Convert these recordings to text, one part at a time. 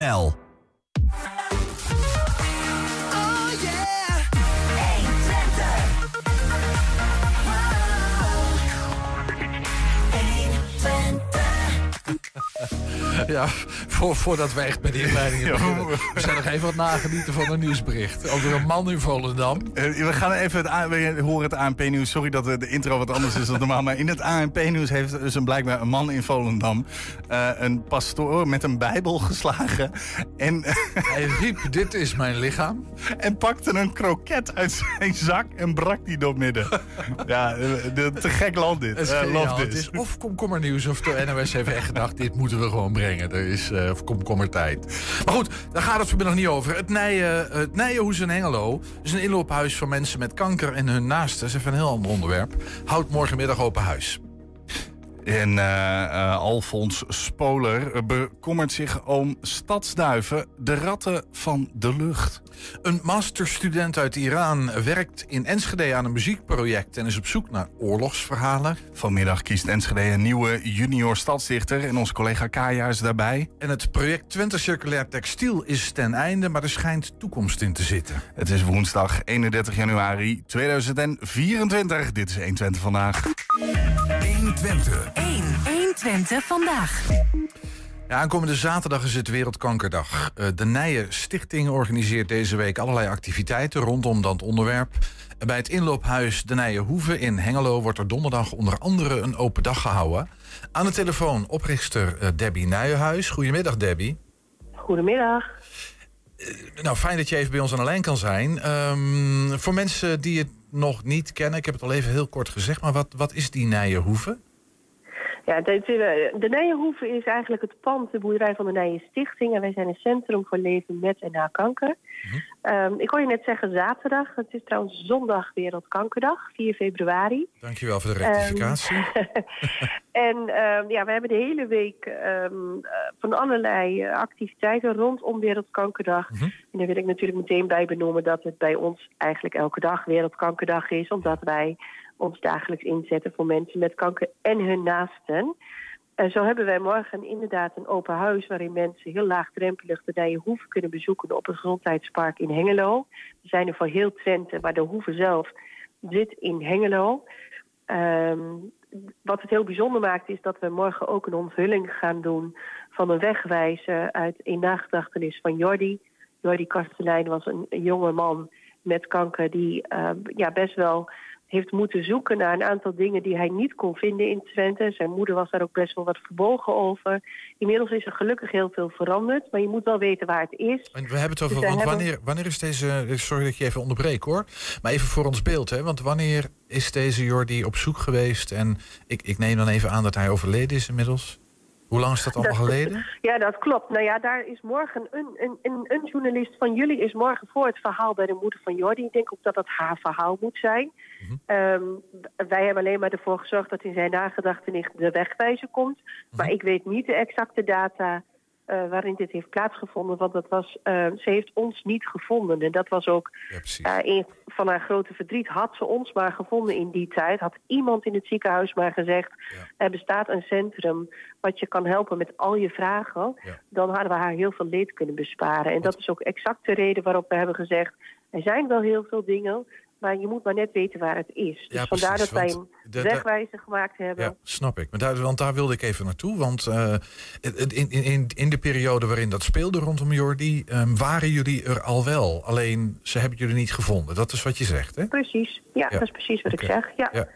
L. Ja, voor, voordat we echt bij de inleidingen beginnen. We zijn nog even wat nagenieten van een nieuwsbericht. Over een man in Volendam. Eh, we gaan even het, A- we horen het ANP-nieuws. Sorry dat de intro wat anders is dan normaal. Maar in het ANP-nieuws heeft dus een, blijkbaar een man in Volendam... eh, een pastoor met een bijbel geslagen. En, Hij riep, dit is mijn lichaam. en pakte een kroket uit zijn zak en brak die door midden. ja, de- te gek land dit. Het is, geniaal. love het this. is of komkommernieuws of de NOS heeft echt gedacht... dit moeten we gewoon brengen. Er is eh komkommertijd. Maar goed, daar gaat het vanmiddag niet over. Het, Nijen, het Nijenhoes in Hengelo is een inloophuis voor mensen met kanker en hun naasten. Dat is even een heel ander onderwerp. Houdt morgenmiddag open huis. En eh, eh, Alfons Spoler bekommert zich om stadsduiven, de ratten van de lucht. Een masterstudent uit Iran werkt in Enschede aan een muziekproject... en is op zoek naar oorlogsverhalen. Vanmiddag kiest Enschede een nieuwe junior stadsdichter en onze collega Kaya is daarbij. En het project Twente Circulair Textiel is ten einde... maar er schijnt toekomst in te zitten. Het is woensdag 31 januari 2024. Dit is 120 vandaag. 120. 1. 120 vandaag. Ja, aankomende zaterdag is het Wereldkankerdag. Eh, De Nijen Stichting organiseert deze week allerlei activiteiten rondom dat onderwerp. Bij het inloophuis De Nijenhoeve in Hengelo wordt er donderdag onder andere een open dag gehouden. Aan de telefoon oprichter eh, Debbie Nijenhuis. Goedemiddag Debbie. Goedemiddag. Nou, fijn dat je even bij ons aan de lijn kan zijn. Ehm, voor mensen die het nog niet kennen, ik heb het al even heel kort gezegd, maar wat, wat is die Nijenhoeve? Ja, de, de, Nijenhoeve is eigenlijk het pand, de boerderij van de Nijen Stichting. En wij zijn een centrum voor leven met en na kanker. Ehm, ik hoor je net zeggen zaterdag. Het is trouwens zondag Wereldkankerdag, 4 februari. Dankjewel voor de rectificatie. En ehm, ja, we hebben de hele week ehm, eh, van allerlei eh, activiteiten rondom Wereldkankerdag. Mhm. En daar wil ik natuurlijk meteen bij benoemen dat het bij ons eigenlijk elke dag Wereldkankerdag is. Omdat wij ons dagelijks inzetten voor mensen met kanker en hun naasten. En zo hebben wij morgen inderdaad een open huis waarin mensen heel laagdrempelig de Nijenhoeve kunnen bezoeken op het gezondheidspark in Hengelo. We zijn er voor heel Twente, maar de hoeve zelf zit in Hengelo. Ehm, wat het heel bijzonder maakt is dat we morgen ook een onthulling gaan doen van een wegwijzer uit in nagedachtenis van Jordi. Jordi Kastelein was een, een jonge man met kanker die eh, ja, best wel heeft moeten zoeken naar een aantal dingen die hij niet kon vinden in Twente. Zijn moeder was daar ook best wel wat verbolgen over. Inmiddels is er gelukkig heel veel veranderd, maar je moet wel weten waar het is. En we hebben het over, Dus want wanneer, wanneer is deze, sorry dat ik je even onderbreek hoor, maar even voor ons beeld, hè? want wanneer is deze Jordi op zoek geweest en ik, ik neem dan even aan dat hij overleden is inmiddels. Hoe lang is dat allemaal Dat- geleden? Ja, dat klopt. Nou ja, daar is morgen een, een, een, een journalist van jullie is morgen voor het verhaal bij de moeder van Jordi. Ik denk ook dat dat haar verhaal moet zijn. Mhm. Ehm, wij hebben alleen maar ervoor gezorgd dat in zijn nagedachtenis de wegwijzer komt. Mhm. Maar ik weet niet de exacte data eh, waarin dit heeft plaatsgevonden. Want dat was, eh, ze heeft ons niet gevonden. En dat was ook Ja, eh, een van haar grote verdriet. Had ze ons maar gevonden in die tijd. Had iemand in het ziekenhuis maar gezegd... Ja. er bestaat een centrum wat je kan helpen met al je vragen... Ja. dan hadden we haar heel veel leed kunnen besparen. En dat is ook exact de reden waarop we hebben gezegd... er zijn wel heel veel dingen, maar je moet maar net weten waar het is. Dus Ja, vandaar precies, dat wij de- wegwijzer gemaakt hebben. Ja, snap ik. Maar daar, want daar wilde ik even naartoe. Want eh, in, in, in, de periode waarin dat speelde rondom Jordi, ehm, waren jullie er al wel. Alleen ze hebben jullie niet gevonden. Dat is wat je zegt, hè? Precies, ja, Ja. dat is precies wat ik zeg. Ja. Ja.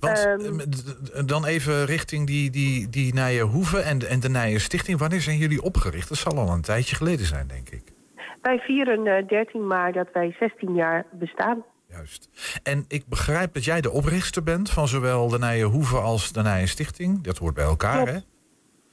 Want Ehm, ehm, dan even richting die, die, die Nijenhoeve en, de- en de Nijen Stichting. Wanneer zijn jullie opgericht? Dat zal al een tijdje geleden zijn, denk ik. Wij vieren eh, 13 maart dat wij 16 jaar bestaan. Juist. En ik begrijp dat jij de oprichter bent van zowel de Nijenhoeve als de Nijen Stichting. Dat hoort bij elkaar, Klopt. hè?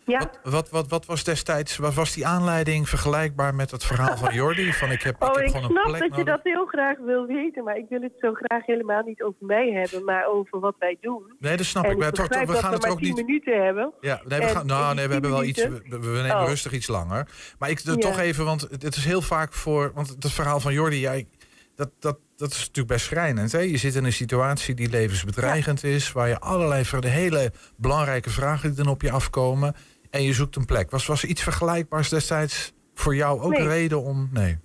Ja, Wat, wat, wat, wat was destijds, wat was die aanleiding vergelijkbaar met het verhaal van Jordi? Van ik heb, ik oh, heb ik gewoon een snap plek dat je dat heel graag wil weten, maar ik wil het zo graag helemaal niet over mij hebben, maar over wat wij doen. Nee, dat snap en ik. Maar toch, we gaan we het ook 10 niet. minuten hebben. Ja, nee, we gaan, nou, nee, we 10 hebben wel iets. We, we nemen Oh. rustig iets langer. Maar ik Ja. toch even, want het het is heel vaak voor. Want het verhaal van Jordi, ja, ik- dat, dat, dat is natuurlijk best schrijnend. Hè? Je zit in een situatie die levensbedreigend is, waar je allerlei hele belangrijke vragen die dan op je afkomen. En je zoekt een plek. Was, was iets vergelijkbaars destijds voor jou ook Nee. reden om... Nee.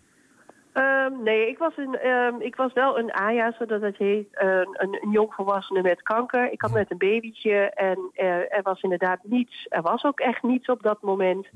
Ehm, nee, ik was, een, ehm, ik was wel een AJA, zodat het heet, een, een, een jongvolwassene met kanker. Ik had net een babytje en eh, er was inderdaad niets. Er was ook echt niets op dat moment.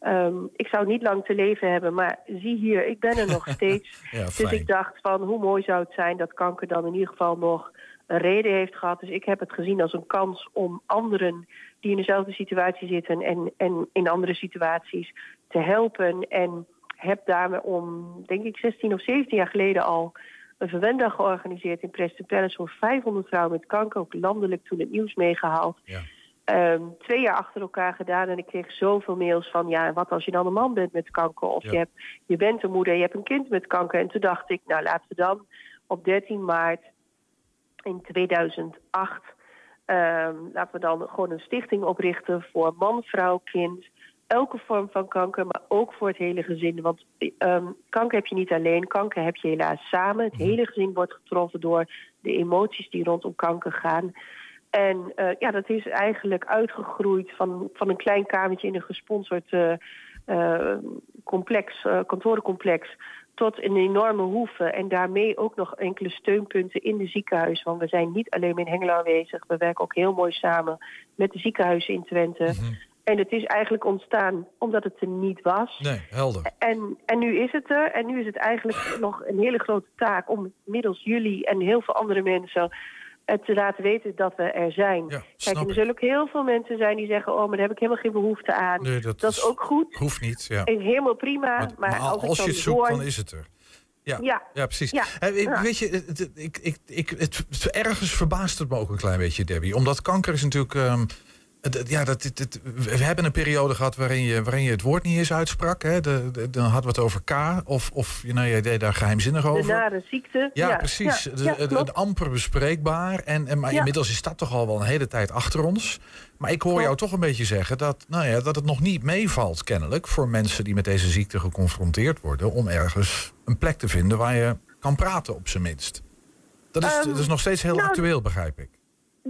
Ehm, ik zou niet lang te leven hebben, maar zie hier, ik ben er nog steeds. Ja, dus ik dacht van, hoe mooi zou het zijn dat kanker dan in ieder geval nog een reden heeft gehad. Dus ik heb het gezien als een kans om anderen die in dezelfde situatie zitten en, en in andere situaties te helpen. En heb daarmee om, denk ik, 16 of 17 jaar geleden al een verwendag georganiseerd in Preston Palace voor 500 vrouwen met kanker. Ook landelijk toen het nieuws meegehaald. Ja. Ehm, twee jaar achter elkaar gedaan en ik kreeg zoveel mails van... ja, wat als je dan een man bent met kanker? Of Ja. je, hebt, je bent een moeder en je hebt een kind met kanker. En toen dacht ik, nou laten we dan op 13 maart in 2008... ehm, laten we dan gewoon een stichting oprichten voor man, vrouw, kind... Elke vorm van kanker, maar ook voor het hele gezin. Want ehm, kanker heb je niet alleen, kanker heb je helaas samen. Het hele gezin wordt getroffen door de emoties die rondom kanker gaan. En eh, ja, dat is eigenlijk uitgegroeid van, van een klein kamertje in een gesponsord eh, eh, complex, kantorencomplex tot een enorme hoeve. En daarmee ook nog enkele steunpunten in de ziekenhuis. Want we zijn niet alleen in Hengelo aanwezig. We werken ook heel mooi samen met de ziekenhuizen in Twente. Mhm. En het is eigenlijk ontstaan omdat het er niet was. Nee, helder. En, en nu is het er. En nu is het eigenlijk nog een hele grote taak om middels jullie en heel veel andere mensen het te laten weten dat we er zijn. Ja, Kijk, er zullen ook heel veel mensen zijn die zeggen: Oh, maar daar heb ik helemaal geen behoefte aan. Nee, dat, dat is ook goed. Hoeft niet, ja. Is helemaal prima. Maar, Maar, maar als, je het zoekt, hoor- dan is het er. Ja, Ja. ja precies. Ja. Ja. Weet je, het, ik, ik, ik, het, ergens verbaast het me ook een klein beetje, Debbie. Omdat kanker is natuurlijk... ehm, ja, dat, we hebben een periode gehad waarin je, waarin je het woord niet eens uitsprak. Hè? De, de- dan hadden we het over K. Of, of nou, jij deed daar geheimzinnig de over. nare ziekte. Ja, precies. Ja, De- ja, de- klopt. het amper bespreekbaar. En, en, maar inmiddels is dat toch al wel een hele tijd achter ons. Maar ik hoor Klopt. jou toch een beetje zeggen dat, nou ja, dat het nog niet meevalt, kennelijk, voor mensen die met deze ziekte geconfronteerd worden, om ergens een plek te vinden waar je kan praten, op zijn minst. Dat is, Ehm, dat is nog steeds heel nou, actueel, begrijp ik.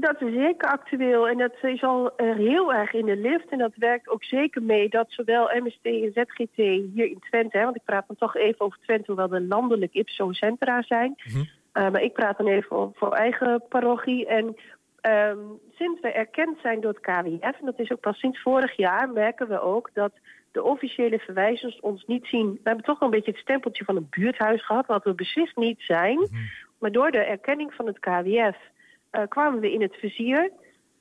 Dat is zeker actueel en dat is al eh, heel erg in de lift. En dat werkt ook zeker mee dat zowel MST en ZGT hier in Twente... Hè, want ik praat dan toch even over Twente, hoewel we landelijk IPSO-centra zijn. Mhm. Eh, maar ik praat dan even voor, voor eigen parochie. En ehm, sinds we erkend zijn door het KWF, en dat is ook pas sinds vorig jaar... merken we ook dat de officiële verwijzers ons niet zien. We hebben toch wel een beetje het stempeltje van een buurthuis gehad... wat we beslist niet zijn. Mhm. Maar door de erkenning van het KWF kwamen we in het vizier.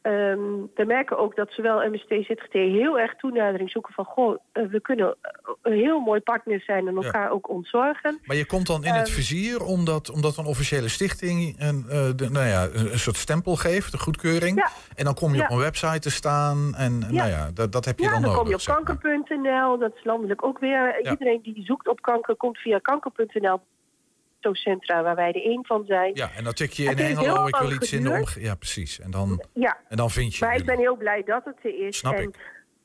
Ehm, we merken ook dat zowel MST ZGT heel erg toenadering zoeken van... goh, eh, we kunnen eh, een heel mooi partner zijn en elkaar ook ontzorgen. Maar je komt dan in het Ehm, vizier omdat, omdat een officiële stichting een, eh, de, nou ja, een, soort stempel geeft, de goedkeuring. Ja. En dan kom je Ja. op een website te staan en Ja. nou ja, dat, dat heb je Ja, dan dan nodig. kom je op kanker.nl, dat is landelijk ook weer. Ja. Iedereen die zoekt op kanker komt via kanker.nl. Centra waar wij er één van zijn. Ja, en dan tik je in Hengelo, ik wil iets in de omgeving. Ja, precies. En dan, Ja, en dan vind je Maar ik jullie. ben heel blij dat het er is. Snap en ik.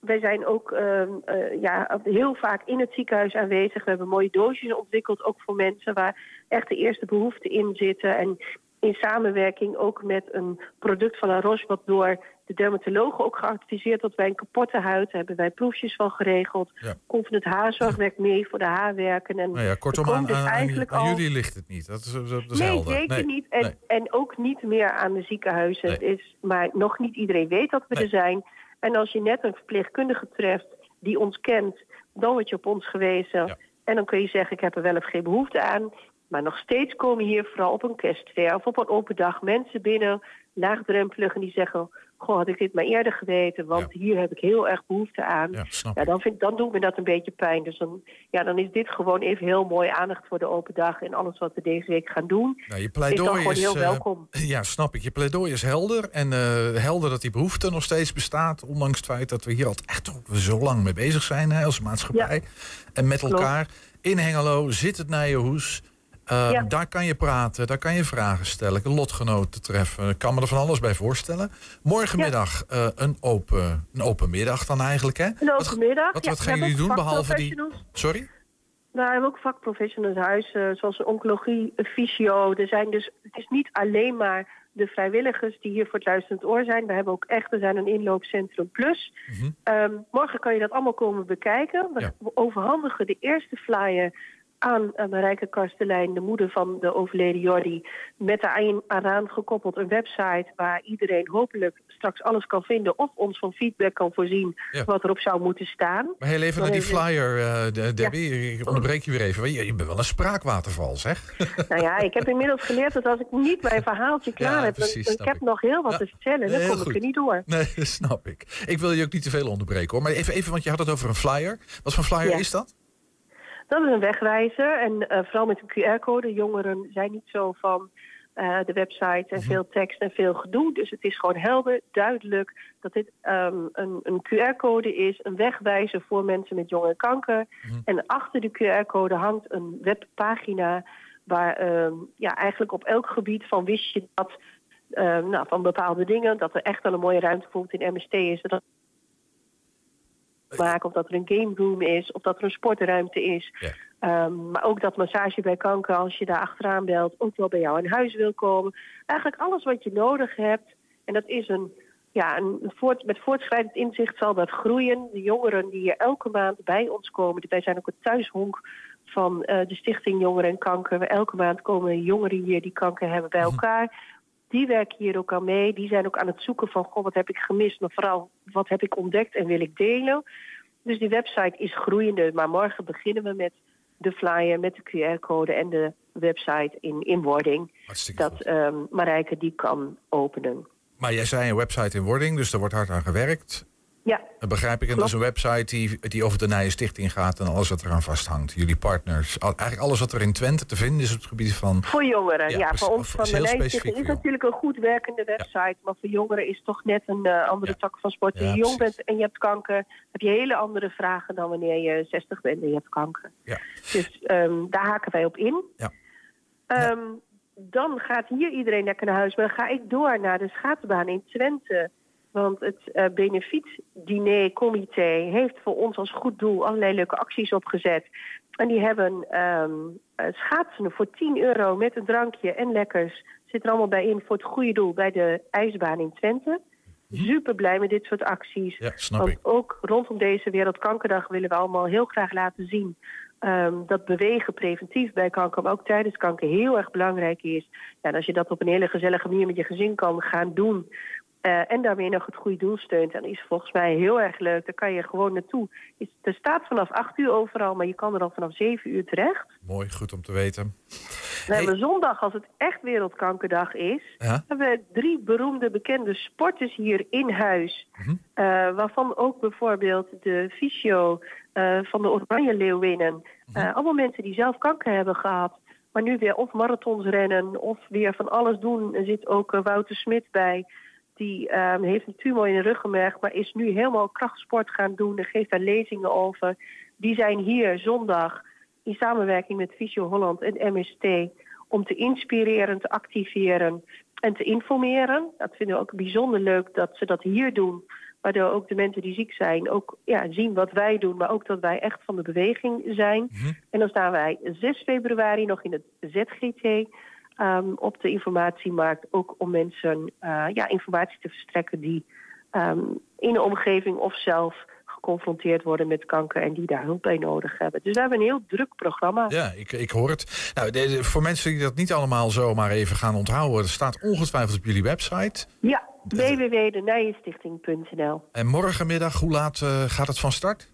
wij zijn ook ehm, eh, ja, heel vaak in het ziekenhuis aanwezig. We hebben mooie doosjes ontwikkeld, ook voor mensen waar echt de eerste behoeften in zitten. En in samenwerking ook met een product van La Roche, wat door de dermatologen ook geadviseerd wordt. Wij een kapotte huid, daar hebben wij proefjes van geregeld. Ja. Confident Haarzorg werkt mee voor de haarwerken. En Nou ja, kortom, aan, dus aan, aan- eigenlijk aan al- jullie ligt het niet. Dat is, dat is nee, helder. zeker Nee, niet. En, nee. en ook niet meer aan de ziekenhuizen. Nee. Is, maar nog niet iedereen weet dat we er zijn. En als je net een verpleegkundige treft die ons kent, dan word je op ons gewezen. Ja. En dan kun je zeggen, ik heb er wel of geen behoefte aan. Maar nog steeds komen hier vooral op een kerstfair of op een open dag mensen binnen, laagdrempelig, en die zeggen... Goh, had ik dit maar eerder geweten, want Ja. hier heb ik heel erg behoefte aan. Ja, dan, vind, dan doet me dat een beetje pijn. Dus dan, ja, dan is dit gewoon even heel mooi aandacht voor de open dag en alles wat we deze week gaan doen. Nou, je Is dan pleidooi is, heel eh, welkom. ja, snap ik. Je pleidooi is helder. En eh, helder dat die behoefte nog steeds bestaat. Ondanks het feit dat we hier al echt zo lang mee bezig zijn hè, als maatschappij. En met elkaar. In Hengelo zit het Nijenhoes. Eh, Ja. Daar kan je praten, daar kan je vragen stellen, een lotgenoten treffen. Ik kan me er van alles bij voorstellen. Morgenmiddag eh, een, open, een open middag dan eigenlijk, hè? Een Wat- open middag. Wat, Ja, wat we gaan jullie doen behalve die... Sorry? We hebben ook vakprofessionals huis, eh, zoals oncologie, eh, fysio. Er zijn dus, het is niet alleen maar de vrijwilligers die hier voor het luisterend oor zijn. We hebben ook echt, we zijn een inloopcentrum plus. Mhm. Ehm, morgen kan je dat allemaal komen bekijken. We Ja. we overhandigen de eerste flyer aan Marijke Kastelein, de moeder van de overleden Jordi, met daaraan aan gekoppeld een website waar iedereen hopelijk straks alles kan vinden of ons van feedback kan voorzien Ja. wat erop zou moeten staan. Maar heel even Dan naar die flyer, eh, de- Debbie. Ik onderbreek je weer even. Je, je bent wel een spraakwaterval, zeg. Nou ja, ik heb inmiddels geleerd dat als ik niet mijn verhaaltje klaar Ja, heb, dan- precies, dan, snap ik heb ik. nog heel wat Ja, te vertellen, dan kom goed. ik er niet door. Nee, dat snap ik. Ik wil je ook niet te veel onderbreken, hoor. Maar even, even want je had het over een flyer. Wat voor flyer Ja. is dat? Dat is een wegwijzer en eh, vooral met een QR-code. Jongeren zijn niet zo van eh, de website en Mhm. veel tekst en veel gedoe. Dus het is gewoon helder, duidelijk dat dit ehm, een, een QR-code is, een wegwijzer voor mensen met jonge kanker. Mhm. En achter de QR-code hangt een webpagina waar ehm, ja, eigenlijk op elk gebied van wist je dat ehm, nou, van bepaalde dingen, dat er echt wel een mooie ruimte bijvoorbeeld in MST is. Dat maken, of dat er een game room is, of dat er een sportruimte is. Ja. Ehm, maar ook dat massage bij kanker, als je daar achteraan belt, ook wel bij jou in huis wil komen. Eigenlijk alles wat je nodig hebt. En dat is een, ja, een voort, met voortschrijdend inzicht zal dat groeien. De jongeren die hier elke maand bij ons komen, wij zijn ook het thuishonk van eh, de Stichting Jongeren en Kanker. Elke maand komen jongeren hier die kanker hebben bij elkaar. Die werken hier ook aan mee. Die zijn ook aan het zoeken van, goh, wat heb ik gemist? Maar vooral, wat heb ik ontdekt en wil ik delen? Dus die website is groeiende. Maar morgen beginnen we met de flyer, met de QR-code en de website in inwording. Hartstikke Dat ehm Marijke die kan openen. Maar jij zei een website in wording, dus daar wordt hard aan gewerkt. Ja, Dat begrijp ik. En dat is een website die, die over de Nije Stichting gaat en alles wat eraan vasthangt. Jullie partners. Al- Eigenlijk alles wat er in Twente te vinden is op het gebied van... voor jongeren. Ja, Ja, voor ons van de Nijstichting is natuurlijk een goed werkende website. Maar voor jongeren is toch net een eh, andere Ja. tak van sport. Als Ja, je jong bent en je hebt kanker, heb je hele andere vragen dan wanneer je 60 bent en je hebt kanker. Ja. Dus ehm, daar haken wij op in. Ja. Ehm, Dan gaat hier iedereen lekker naar huis. Maar ga ik door naar de schaatsbaan in Twente. Want het benefiet-diner-comité heeft voor ons als goed doel allerlei leuke acties opgezet. En die hebben ehm, eh, schaatsen voor 10 euro met een drankje en lekkers. Zit er allemaal bij in voor het goede doel bij de ijsbaan in Twente. Super blij met dit soort acties. Ja, snap Want ik. ook rondom deze Wereldkankerdag willen we allemaal heel graag laten zien ehm, dat bewegen preventief bij kanker, maar ook tijdens kanker heel erg belangrijk is. Ja, en als je dat op een hele gezellige manier met je gezin kan gaan doen. Eh, en daarmee nog het goede doel steunt, dan is volgens mij heel erg leuk. Daar kan je gewoon naartoe. Er staat vanaf 8 uur overal, maar je kan er al vanaf 7 uur terecht. Mooi, goed om te weten. We hebben zondag, als het echt Wereldkankerdag is, Ja? hebben we drie beroemde bekende sporters hier in huis. Mhm. Eh, waarvan ook bijvoorbeeld de fysio eh, van de Oranje Leeuwinnen. Eh, allemaal mensen die zelf kanker hebben gehad. Maar nu weer of marathons rennen of weer van alles doen. Er zit ook Wouter Smit bij. Die eh, heeft een tumor in de ruggenmerg, maar is nu helemaal krachtsport gaan doen. En geeft daar lezingen over. Die zijn hier zondag in samenwerking met Fysio Holland en MST om te inspireren, te activeren en te informeren. Dat vinden we ook bijzonder leuk dat ze dat hier doen. Waardoor ook de mensen die ziek zijn ook ja, zien wat wij doen, maar ook dat wij echt van de beweging zijn. Mhm. En dan staan wij 6 februari nog in het ZGT ehm, op de informatiemarkt. Ook om mensen eh, ja, informatie te verstrekken die ehm, in de omgeving of zelf geconfronteerd worden met kanker en die daar hulp bij nodig hebben. Dus we hebben een heel druk programma. Ja, ik, ik hoor het. Nou, de- de- voor mensen die dat niet allemaal zomaar even gaan onthouden, er staat ongetwijfeld op jullie website. Ja, www.denijenstichting.nl. En morgenmiddag, hoe laat eh, gaat het van start?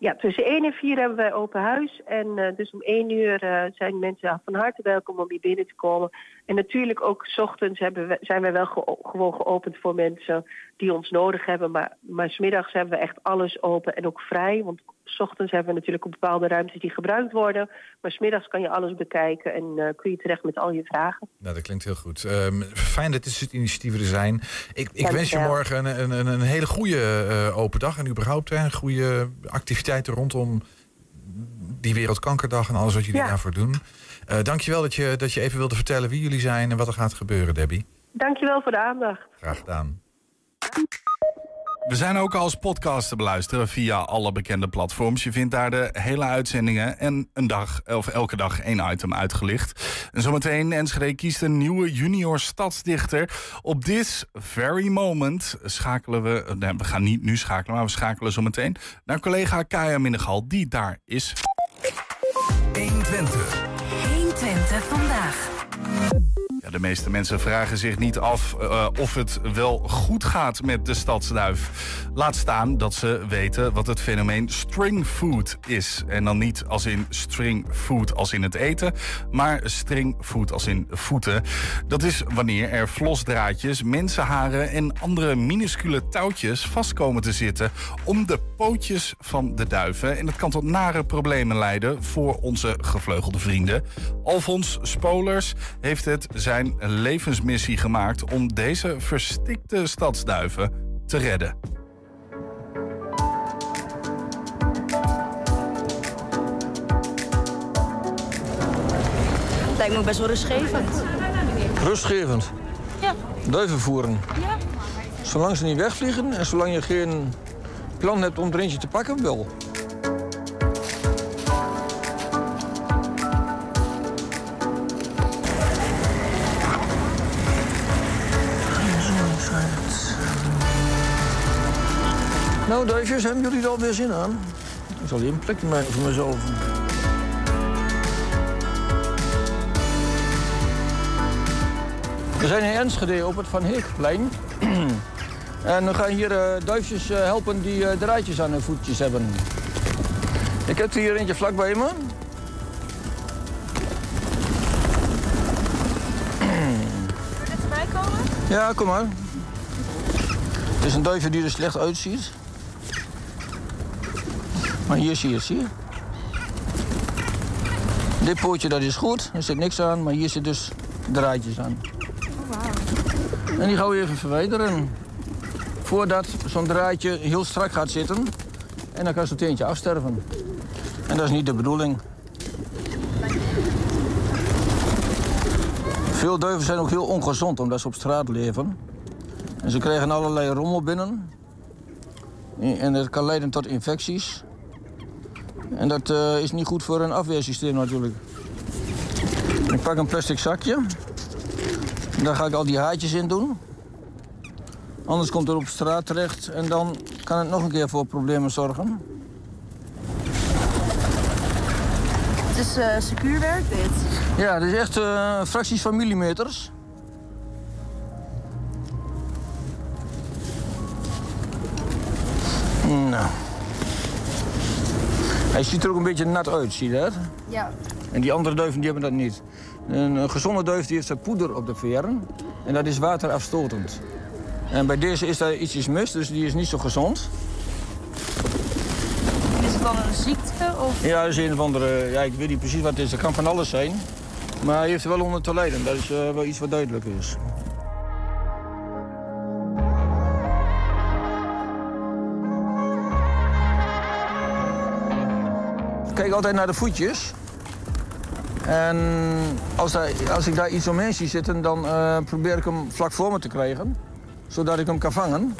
Ja, tussen 1 en 4 hebben wij open huis. En eh, dus om 1 uur eh, zijn mensen van harte welkom om hier binnen te komen. En natuurlijk ook 's ochtends hebben we, zijn wij wel gewoon geopend voor mensen die ons nodig hebben. Maar, maar 's middags hebben we echt alles open en ook vrij. Want 's ochtends hebben we natuurlijk ook bepaalde ruimtes die gebruikt worden. Maar 's middags kan je alles bekijken en eh, kun je terecht met al je vragen. Nou, dat klinkt heel goed. Ehm, fijn dat dit soort initiatieven er zijn. Ik, ik wens je morgen een, een, een, een hele goede eh, open dag. En überhaupt hè, goede activiteiten rondom die Wereldkankerdag en alles wat jullie Ja. daarvoor doen. Eh dankjewel dat je, dat je even wilde vertellen wie jullie zijn en wat er gaat gebeuren, Debbie. Dankjewel voor de aandacht. Graag gedaan. We zijn ook als podcast te beluisteren via alle bekende platforms. Je vindt daar de hele uitzendingen en een dag, of elke dag één item uitgelicht. En zometeen Enschede kiest een nieuwe junior stadsdichter. Op this very moment schakelen we, nee, we gaan niet nu schakelen, maar we schakelen zometeen naar collega Kaya Minnegal, die daar is. 120. 120 vandaag. Ja, de meeste mensen vragen zich niet af uh, of het wel goed gaat met de stadsduif. Laat staan dat ze weten wat het fenomeen string food is. En dan niet als in string food als in het eten, maar string food als in voeten. Dat is wanneer er vlosdraadjes, mensenharen en andere minuscule touwtjes vastkomen te zitten om de pootjes van de duiven. En dat kan tot nare problemen leiden voor onze gevleugelde vrienden. Alfons Spolers heeft het zijn levensmissie gemaakt om deze verstikte stadsduiven te redden. Lijkt me best wel rustgevend. Rustgevend? Ja. Duiven voeren? Ja. Zolang ze niet wegvliegen en zolang je geen plan hebt om er eentje te pakken, wel. Nou, duifjes, hebben jullie er alweer zin aan? Ik zal hier een plekje maken voor mezelf. We zijn in Enschede op het Van Heekplein. en we gaan hier uh, duifjes uh, helpen die uh, draadjes aan hun voetjes hebben. Ik heb er hier eentje vlak bij me. Erbij komen? Ja, kom maar. Het is een duifje die er slecht uitziet. Maar hier zie je, zie je. Dit pootje dat is goed, er zit niks aan, maar hier zit dus draadjes aan. En die gaan we even verwijderen. Voordat zo'n draadje heel strak gaat zitten. En dan kan zo'n teentje afsterven. En dat is niet de bedoeling. Veel duiven zijn ook heel ongezond omdat ze op straat leven. En ze krijgen allerlei rommel binnen. En dat kan leiden tot infecties. En dat uh, is niet goed voor een afweersysteem natuurlijk. Ik pak een plastic zakje. Daar ga ik al die haartjes in doen. Anders komt het op straat terecht en dan kan het nog een keer voor problemen zorgen. Het is uh, secuurwerk, dit. Ja, dit is echt uh, fracties van millimeters. Nou. Hij ziet er ook een beetje nat uit, zie je dat? Ja. En die andere duiven die hebben dat niet. Een, gezonde duif die heeft poeder op de veren. En dat is waterafstotend. En bij deze is daar ietsjes mis, dus die is niet zo gezond. Is het dan een ziekte? Of? Ja, dat is een of andere... Ja, ik weet niet precies wat het is. Het kan van alles zijn. Maar hij heeft er wel onder te lijden. Dat is uh, wel iets wat duidelijk is. Kijk altijd naar de voetjes. En als, daar, als ik daar iets omheen zie zitten, dan uh, probeer ik hem vlak voor me te krijgen. Zodat ik hem kan vangen.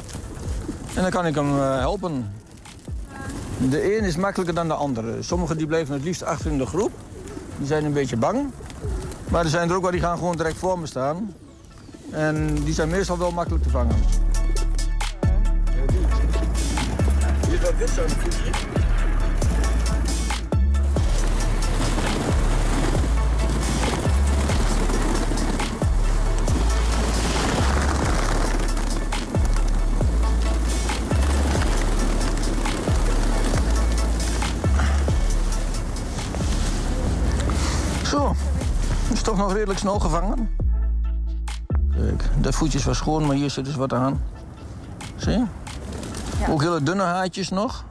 En dan kan ik hem uh, helpen. De een is makkelijker dan de andere. Sommigen die blijven het liefst achter in de groep. Die zijn een beetje bang. Maar er zijn er ook wel die gaan gewoon direct voor me staan. En die zijn meestal wel makkelijk te vangen. Redelijk snel gevangen. Kijk, de voetjes was schoon, maar hier zit dus wat aan. Zie je? Ja. Ook hele dunne haartjes nog.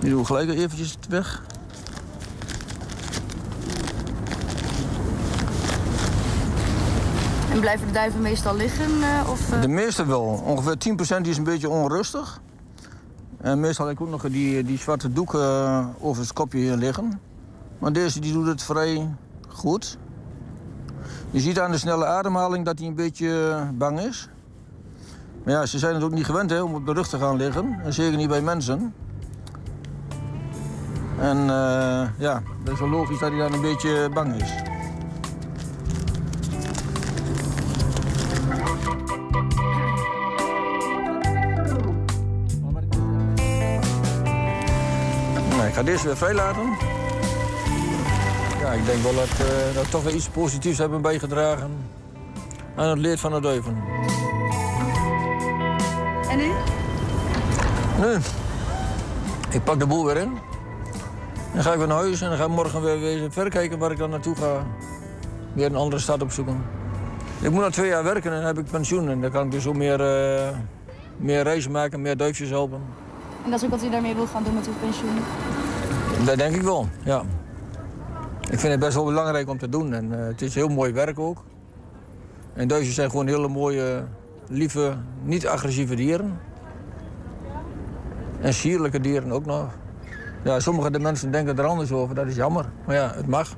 Die doen we gelijk eventjes weg. En blijven de duiven meestal liggen? Uh, of, uh... De meeste wel. Ongeveer 10% is een beetje onrustig. En meestal heb ik ook nog die, die zwarte doek uh, over het kopje hier liggen. Maar deze die doet het vrij goed. Je ziet aan de snelle ademhaling dat hij een beetje bang is. Maar ja, ze zijn het ook niet gewend hè, om op de rug te gaan liggen. En zeker niet bij mensen. En eh, ja, dat is wel logisch dat hij dan een beetje bang is. Nou, ik ga deze weer vrijlaten. Ja, ik denk wel dat, eh, dat we toch weer iets positiefs hebben bijgedragen aan het leed van de duiven. En nu? Nu, ik pak de boel weer in. Dan ga ik weer naar huis en dan ga ik morgen weer, weer verder kijken waar ik dan naartoe ga. Weer een andere stad opzoeken. Ik moet nog twee jaar werken en dan heb ik pensioen. En dan kan ik dus ook meer, eh, meer reizen maken, meer duifjes helpen. En dat is ook wat u daarmee wil gaan doen met uw pensioen. Dat denk ik wel, ja. Ik vind het best wel belangrijk om te doen. En eh, het is heel mooi werk ook. En duifjes zijn gewoon hele mooie, lieve, niet agressieve dieren. En sierlijke dieren ook nog. Ja, sommige de mensen denken er anders over, dat is jammer. Maar ja, het mag.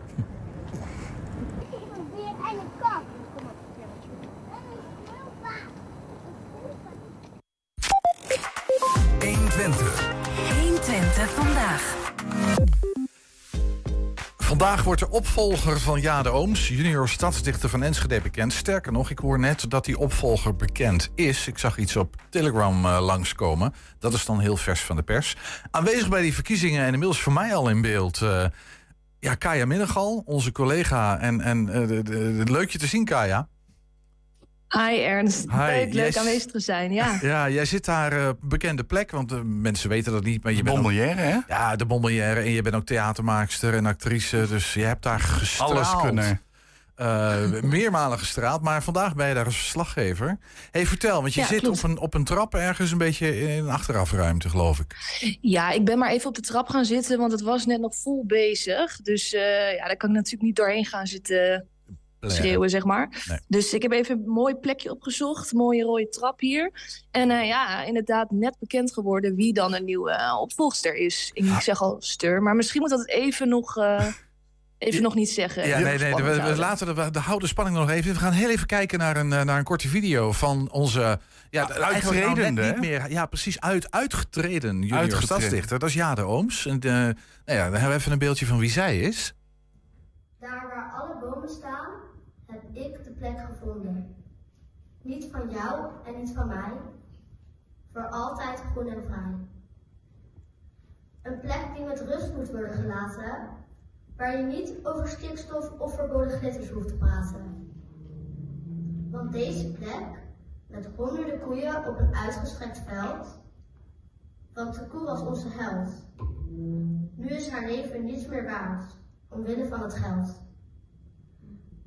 Vandaag wordt de opvolger van Jade Ooms, junior stadsdichter van Enschede, bekend. Sterker nog, ik hoor net dat die opvolger bekend is. Ik zag iets op Telegram eh, langskomen. Dat is dan heel vers van de pers. Aanwezig bij die verkiezingen en inmiddels voor mij al in beeld... eh, ja, Kaya Minnegal, onze collega. En, en eh, leuk je te zien, Kaya. Hi Ernst, Hi, leuk, leuk yes. aanwezig te zijn. Ja. Ja, jij zit daar eh, bekende plek, want eh, mensen weten dat niet. Maar je bent ook- Bonbonnière, hè? ja, de Bonbonnière. En je bent ook theatermaakster en actrice. Dus je hebt daar gestraald. Alles kunnen. Eh, meermalen gestraald, maar vandaag ben je daar als verslaggever. hey, vertel, want je Ja, zit klopt. op een, op een trap ergens een beetje in een achterafruimte, geloof ik. ja, ik ben maar even op de trap gaan zitten, want het was net nog vol bezig. Dus eh, ja, daar kan ik natuurlijk niet doorheen gaan zitten schreeuwen, zeg maar. Nee. Dus ik heb even een mooi plekje opgezocht, mooie rode trap hier. En eh, ja, inderdaad net bekend geworden wie dan een nieuwe eh, opvolgster is. Ik Ah. zeg al stur, maar misschien moet dat het even nog, eh, even Ja. nog niet zeggen. Ja, nee, nee, we, laten de, we houden de spanning nog even. We gaan heel even kijken naar een, naar een korte video van onze... Ja, Ah, nou uittredende, niet meer. Ja, precies. Uit, uitgetreden junior Uitgetreden. stadsdichter. Dat is Jade Ooms. En, eh, nou ja, dan hebben we even een beeldje van wie zij is. Daar waar alle bomen staan, heb ik de plek gevonden. Niet van jou en niet van mij, voor altijd groen en vrij. Een plek die met rust moet worden gelaten, waar je niet over stikstof of verboden glitters hoeft te praten. Want deze plek, met honderden koeien op een uitgestrekt veld, want de koe was onze held. Nu is haar leven niets meer waard, omwille van het geld.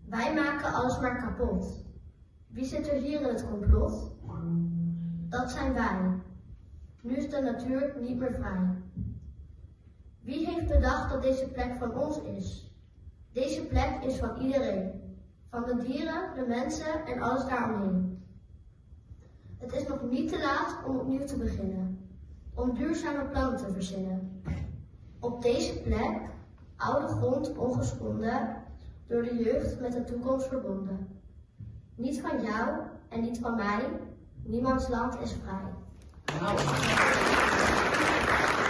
Wij maken alles maar kapot. Wie zit er hier in het complot? Dat zijn wij. Nu is de natuur niet meer vrij. Wie heeft bedacht dat deze plek van ons is? Deze plek is van iedereen. Van de dieren, de mensen en alles daaromheen. Het is nog niet te laat om opnieuw te beginnen. Om duurzame plannen te verzinnen. Op deze plek, oude grond ongeschonden, door de jeugd met de toekomst verbonden. Niet van jou en niet van mij, niemands land is vrij.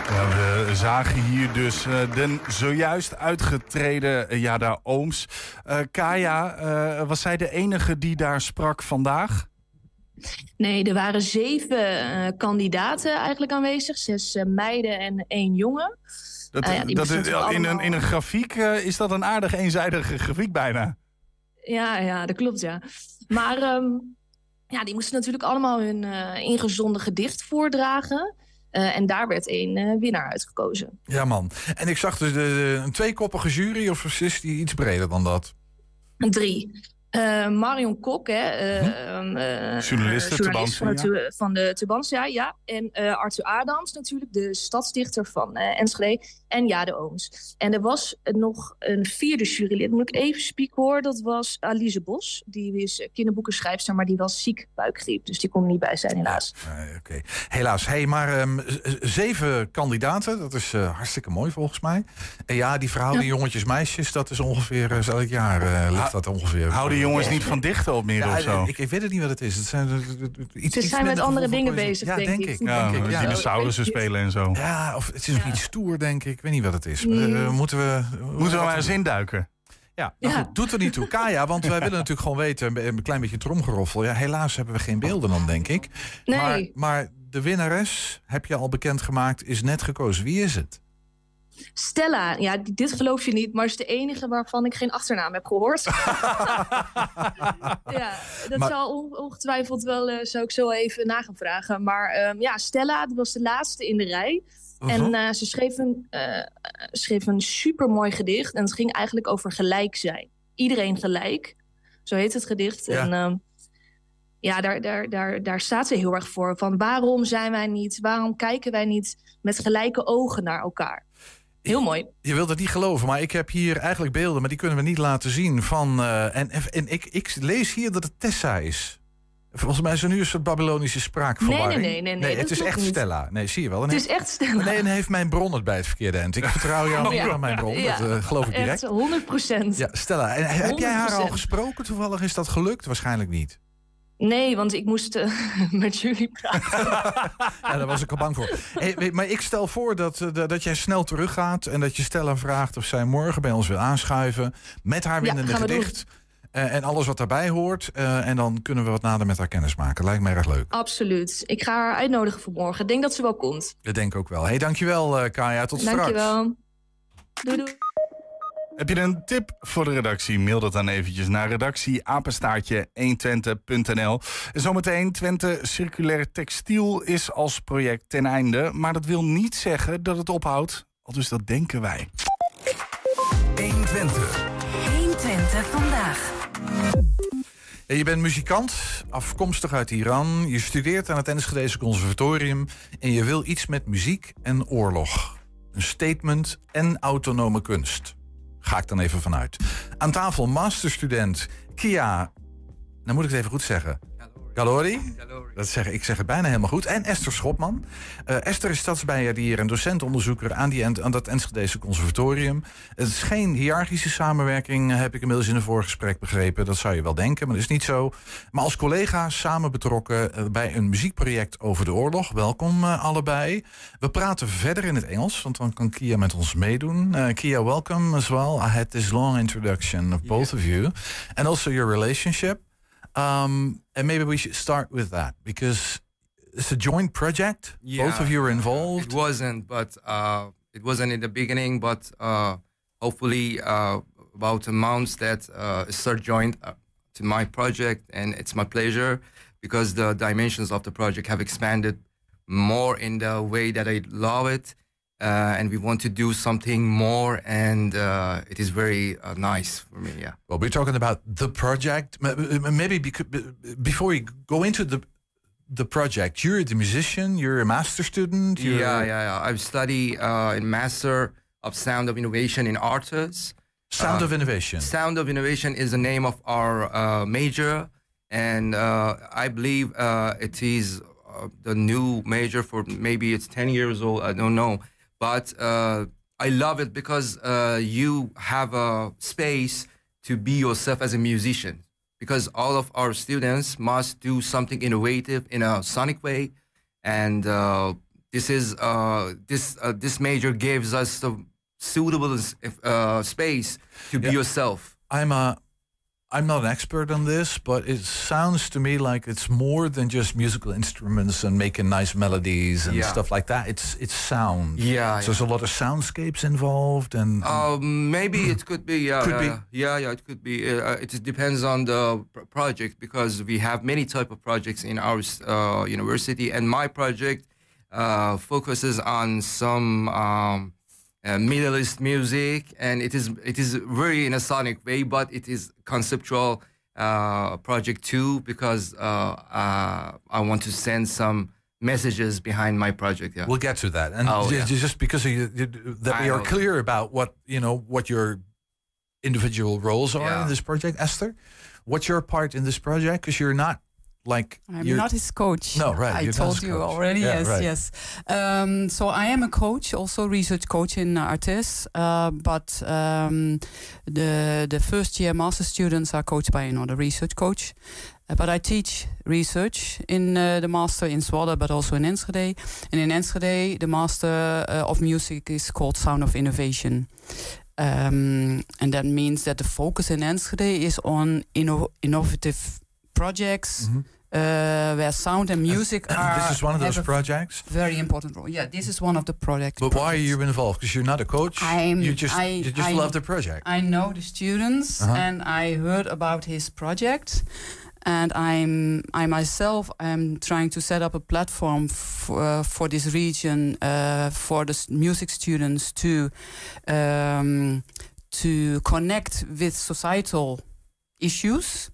Ja, we zagen hier dus eh, de zojuist uitgetreden uh, Jada Ooms. Eh, Kaya, eh, was zij de enige die daar sprak vandaag? Nee, er waren zeven eh, kandidaten eigenlijk aanwezig. Zes eh, meiden en één jongen. Dat, Ah ja, die dat, bestonden in, een, in een grafiek eh, is dat een aardig eenzijdige grafiek bijna. Ja, ja, dat klopt, ja. Maar ehm, ja, die moesten natuurlijk allemaal hun eh, ingezonden gedicht voordragen. Eh, en daar werd één winnaar uitgekozen. Ja, man. En ik zag dus de, de- een tweekoppige jury, of is die iets breder dan dat? Een drie. Eh, Marion Kok, hè, eh, ehm, eh, journalist van, de, van de Tubantia, ja. En Arthur Adams natuurlijk, de stadsdichter van Enschede. En Jade Ooms. En er was nog een vierde jurylid, moet ik even spieken hoor. Dat was Alice Bos. Die is kinderboekenschrijfster, maar die was ziek buikgriep. Dus die kon er niet bij zijn helaas. Nee, Oké, helaas. Hey, maar ehm, zeven kandidaten, dat is eh, hartstikke mooi volgens mij. En ja, die verhouding jongetjes-meisjes, dat is ongeveer, uh, elk jaar eh, ligt dat ongeveer. Houden jongens niet van dichten op meer Ja, of zo? ik, ik weet het niet wat het is. Het zijn, iets, Ze iets zijn met andere dingen bezig, Ja, denk denk ik. ik. Ja, denk ik, ja. dinosaurussen spelen en zo. Ja, of het is nog Ja. iets stoer, denk ik. Ik weet niet wat het is. Mm. Eh, moeten we... Moeten we maar eens induiken? Ja, nou Ja. goed, doet er niet toe. Kaya, want wij willen natuurlijk gewoon weten, een klein beetje tromgeroffel. Ja, helaas hebben we geen beelden dan, denk ik. Nee. Maar, maar de winnares, heb je al bekendgemaakt, is net gekozen. Wie is het? Stella, ja, dit geloof je niet, maar is de enige waarvan ik geen achternaam heb gehoord. ja, dat Maar- zal on- ongetwijfeld wel, eh, zou ik zo even na gaan vragen. Maar ehm, ja, Stella was de laatste in de rij. En Mhm. eh, ze schreef een, eh schreef een supermooi gedicht. En het ging eigenlijk over gelijk zijn. Iedereen gelijk. Zo heet het gedicht. Ja. En ehm, ja, daar, daar, daar, daar staat ze heel erg voor. Van waarom zijn wij niet, waarom kijken wij niet met gelijke ogen naar elkaar? Heel mooi. Je wilt het niet geloven, maar ik heb hier eigenlijk beelden, maar die kunnen we niet laten zien. Van, eh, en en ik, ik lees hier dat het Tessa is. Volgens mij is er nu een soort Babylonische spraakverwarring. Nee, nee, nee, nee, nee, het dat is echt niet. Stella. Nee, zie je wel. En Het is echt Stella. Nee, en heeft mijn bron het bij het verkeerde eind. Ik vertrouw jou meer ja. dan mijn bron. Ja. Dat eh, geloof ik direct. Echt 100 procent. Ja, Stella, en heb jij haar al 100%. gesproken toevallig? Is dat gelukt? Waarschijnlijk niet. Nee, want ik moest eh, met jullie praten. Ja, daar was ik al bang voor. Hey, maar ik stel voor dat, eh, dat jij snel teruggaat... en dat je Stella vraagt of zij morgen bij ons wil aanschuiven... met haar winnende doen. Eh, en alles wat daarbij hoort. eh, en dan kunnen we wat nader met haar kennis maken. Lijkt me erg leuk. Absoluut. Ik ga haar uitnodigen voor morgen. Ik denk dat ze wel komt. Dat denk ik ook wel. Hey, dankjewel eh Kaya. Tot straks. Dankjewel. Doei doei. Heb je een tip voor de redactie? Mail dat dan eventjes naar redactieapenstaartje 120.nl. En zometeen, Twente Circulair Textiel is als project ten einde. Maar dat wil niet zeggen dat het ophoudt. Al dus dat denken wij. 120. 120 vandaag. Je bent muzikant, afkomstig uit Iran. Je studeert aan het Enschedeze Conservatorium. En je wil iets met muziek en oorlog. Een statement en autonome kunst. Ga ik dan even vanuit. Aan tafel masterstudent Kia. Dan moet ik het even goed zeggen. Galori. Dat zeg, ik zeg het bijna helemaal goed. En Esther Schopman. Eh, Esther is stadsbijaardier en docentonderzoeker aan, die, aan dat Enschedeze Conservatorium. Het is geen hiërarchische samenwerking, heb ik inmiddels in een voorgesprek begrepen. Dat zou je wel denken, maar dat is niet zo. Maar als collega's samen betrokken eh, bij een muziekproject over de oorlog. Welkom eh, allebei. We praten verder in het Engels, want dan kan Kia met ons meedoen. Eh, Kia, welcome as well. I had this long introduction of both of you. And also your relationship. Um, and maybe we should start with that because it's a joint project. Both of you are involved. It wasn't, but uh, it wasn't in the beginning. But uh, hopefully, uh, about a month that uh, start joined uh, to my project, and it's my pleasure because the dimensions of the project have expanded more in the way that I love it. Uh, and we want to do something more, and uh, it is very uh, nice for me. Yeah. Well, we're talking about the project. Maybe before we go into the the project, you're the musician. You're a master student. Yeah, yeah, yeah. I study uh, in Master of Sound of Innovation in Artes. Sound Uh, of Innovation. Sound of Innovation is the name of our uh, major, and uh, I believe uh, it is uh, the new major for maybe it's 10 years old, I don't know. But uh, I love it because uh, you have a space to be yourself as a musician. Because all of our students must do something innovative in a sonic way, and uh, this is uh, this uh, this major gives us the suitable uh, space to be Yeah. yourself. I'm a. I'm not an expert on this, but it sounds to me like it's more than just musical instruments and making nice melodies and Yeah. stuff like that. It's it's sound. Yeah, So there's a lot of soundscapes involved, and Um, maybe it could be. Yeah, Could yeah, be. yeah, yeah. It could be. Uh, it depends on the project because we have many type of projects in our uh, university, and my project uh, focuses on some um, uh, Middle East music, and it is it is very in a sonic way, but it is conceptual uh, project too because uh, uh, I want to send some messages behind my project. Yeah. We'll get to that. And Oh, yeah. ju- just because of you, you- that we are clear about what you know, what your individual roles are Yeah. in this project, Esther. What's your part in this project? Because you're not like I'm not his coach. No, right, I told you coach. already. Yeah, yes, right. yes. Um, so I am a coach, also research coach in Artis. Uh, but um, the the first year master students are coached by another research coach. Uh, but I teach research in uh, the master in Zwolle, but also in Enschede. And in Enschede, the master uh, of music is called Sound of Innovation. Um, and that means that the focus in Enschede is on inno- innovative projects Mhm. Uh, where sound and music are. this is one of those projects. Very important role. Yeah, this is one of the projects. But why are you involved? Because you're not a coach. I'm- you just I- you just I- love the project. I know the students, Uh-huh. and I heard about his project, and I'm I myself am trying to set up a platform for uh, for this region uh, for the music students to um, to connect with societal issues.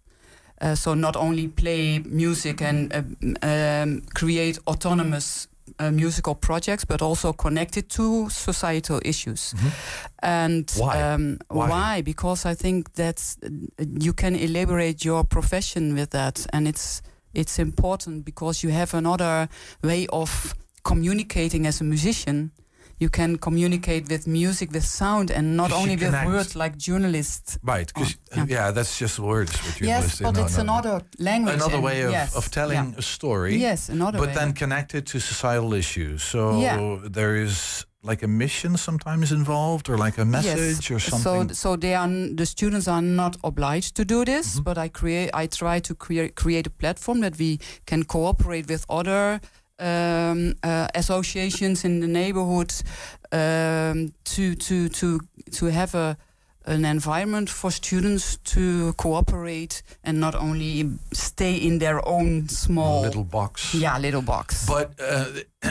Uh, so not only play music and uh, um, create autonomous uh, musical projects, but also connect it to societal issues. And Why? Um, Why? why? Because I think that you can elaborate your profession with that, and it's it's important because you have another way of communicating as a musician. You can communicate with music, with sound, and not you only with connect. words like journalists. Right, because Oh, yeah. yeah. that's just words. What Yes, but it's no, no. another language. another way of, yes, of telling yeah. a story. Yes, another way. but way. then connected to societal issues. So there is like a mission sometimes involved, or like a message, or something. So, so they are the students are not obliged to do this, Mm-hmm. but I create I try to create create a platform that we can cooperate with other um, uh, associations in the neighborhood um, to to to to have a an environment for students to cooperate and not only stay in their own small little box. yeah little box. But uh,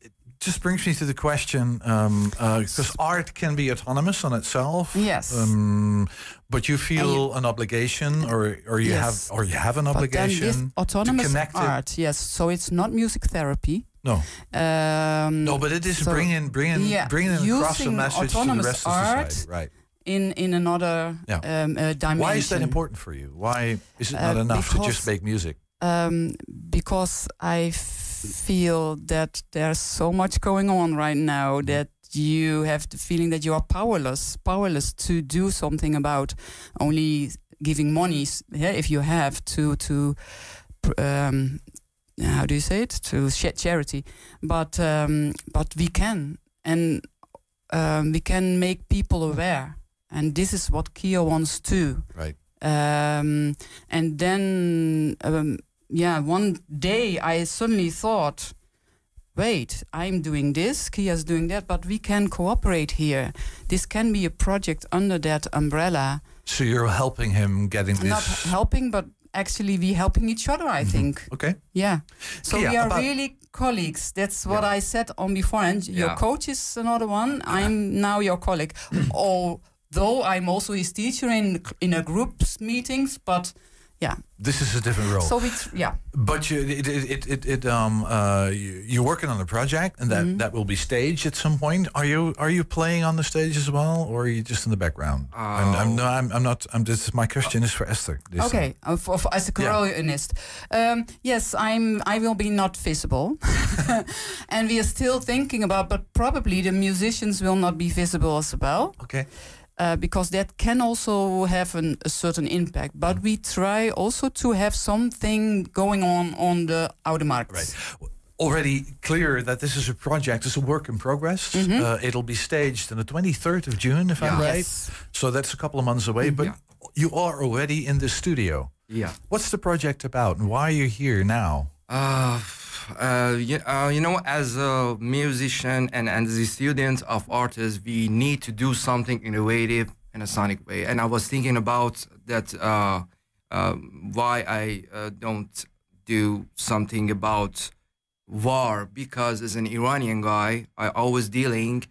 it just brings me to the question because art can be autonomous on itself. Yes. Um, but you feel an obligation, or or you Yes. have or you have an But then this obligation to autonomous connect it. art, yes. So it's not music therapy. No. Um, No, but it is so- bringing bringing yeah, bringing across the message to the rest of art society. Right. in in another Yeah. um, uh, dimension. Why is that important for you? Why is it Uh, not enough to just make music? Um, because I feel that there's so much going on right now that you have the feeling that you are powerless, powerless to do something about only giving monies. Yeah, if you have to to um, how do you say it to sh- charity, but um, but we can and um, we can make people aware, and this is what Kia wants to. Right. Um, and then, um, yeah, one day I suddenly thought, wait, I'm doing this, Kia's doing that, but we can cooperate here. This can be a project under that umbrella. So you're helping him getting this. Not helping, but actually we helping each other, I mm-hmm. think. Okay. Yeah. So Kia, we are really colleagues. That's what I said on before. And your Yeah. coach is another one. I'm now your colleague. Although I'm also his teacher in in a groups meetings, but yeah. This is a different role. So we tr- yeah. But you, it, it, it, it, it um, uh, you, you're working on a project, and that, Mm-hmm. that will be staged at some point. Are you are you playing on the stage as well, or are you just in the background? I'm, I'm, no, I'm, I'm not. I'm. This my question is for Esther. This Okay, uh, for, for, as a choreoist, um, yes, I'm. I will be not visible, and we are still thinking about. But probably the musicians will not be visible as well. Okay. Uh, because that can also have an, a certain impact. But we try also to have something going on on the outer market. Right. Already clear that this is a project. It's a work in progress. Uh, it'll be staged on the 23rd of June, if I'm right. Yes. So that's a couple of months away. But you are already in the studio. Yeah. What's the project about, and why are you here now? Uh, uh, you, uh, you know, as a musician and, as a student of artists, we need to do something innovative in a sonic way. And I was thinking about that, uh, uh, why I uh, don't do something about war, because as an Iranian guy, I always dealing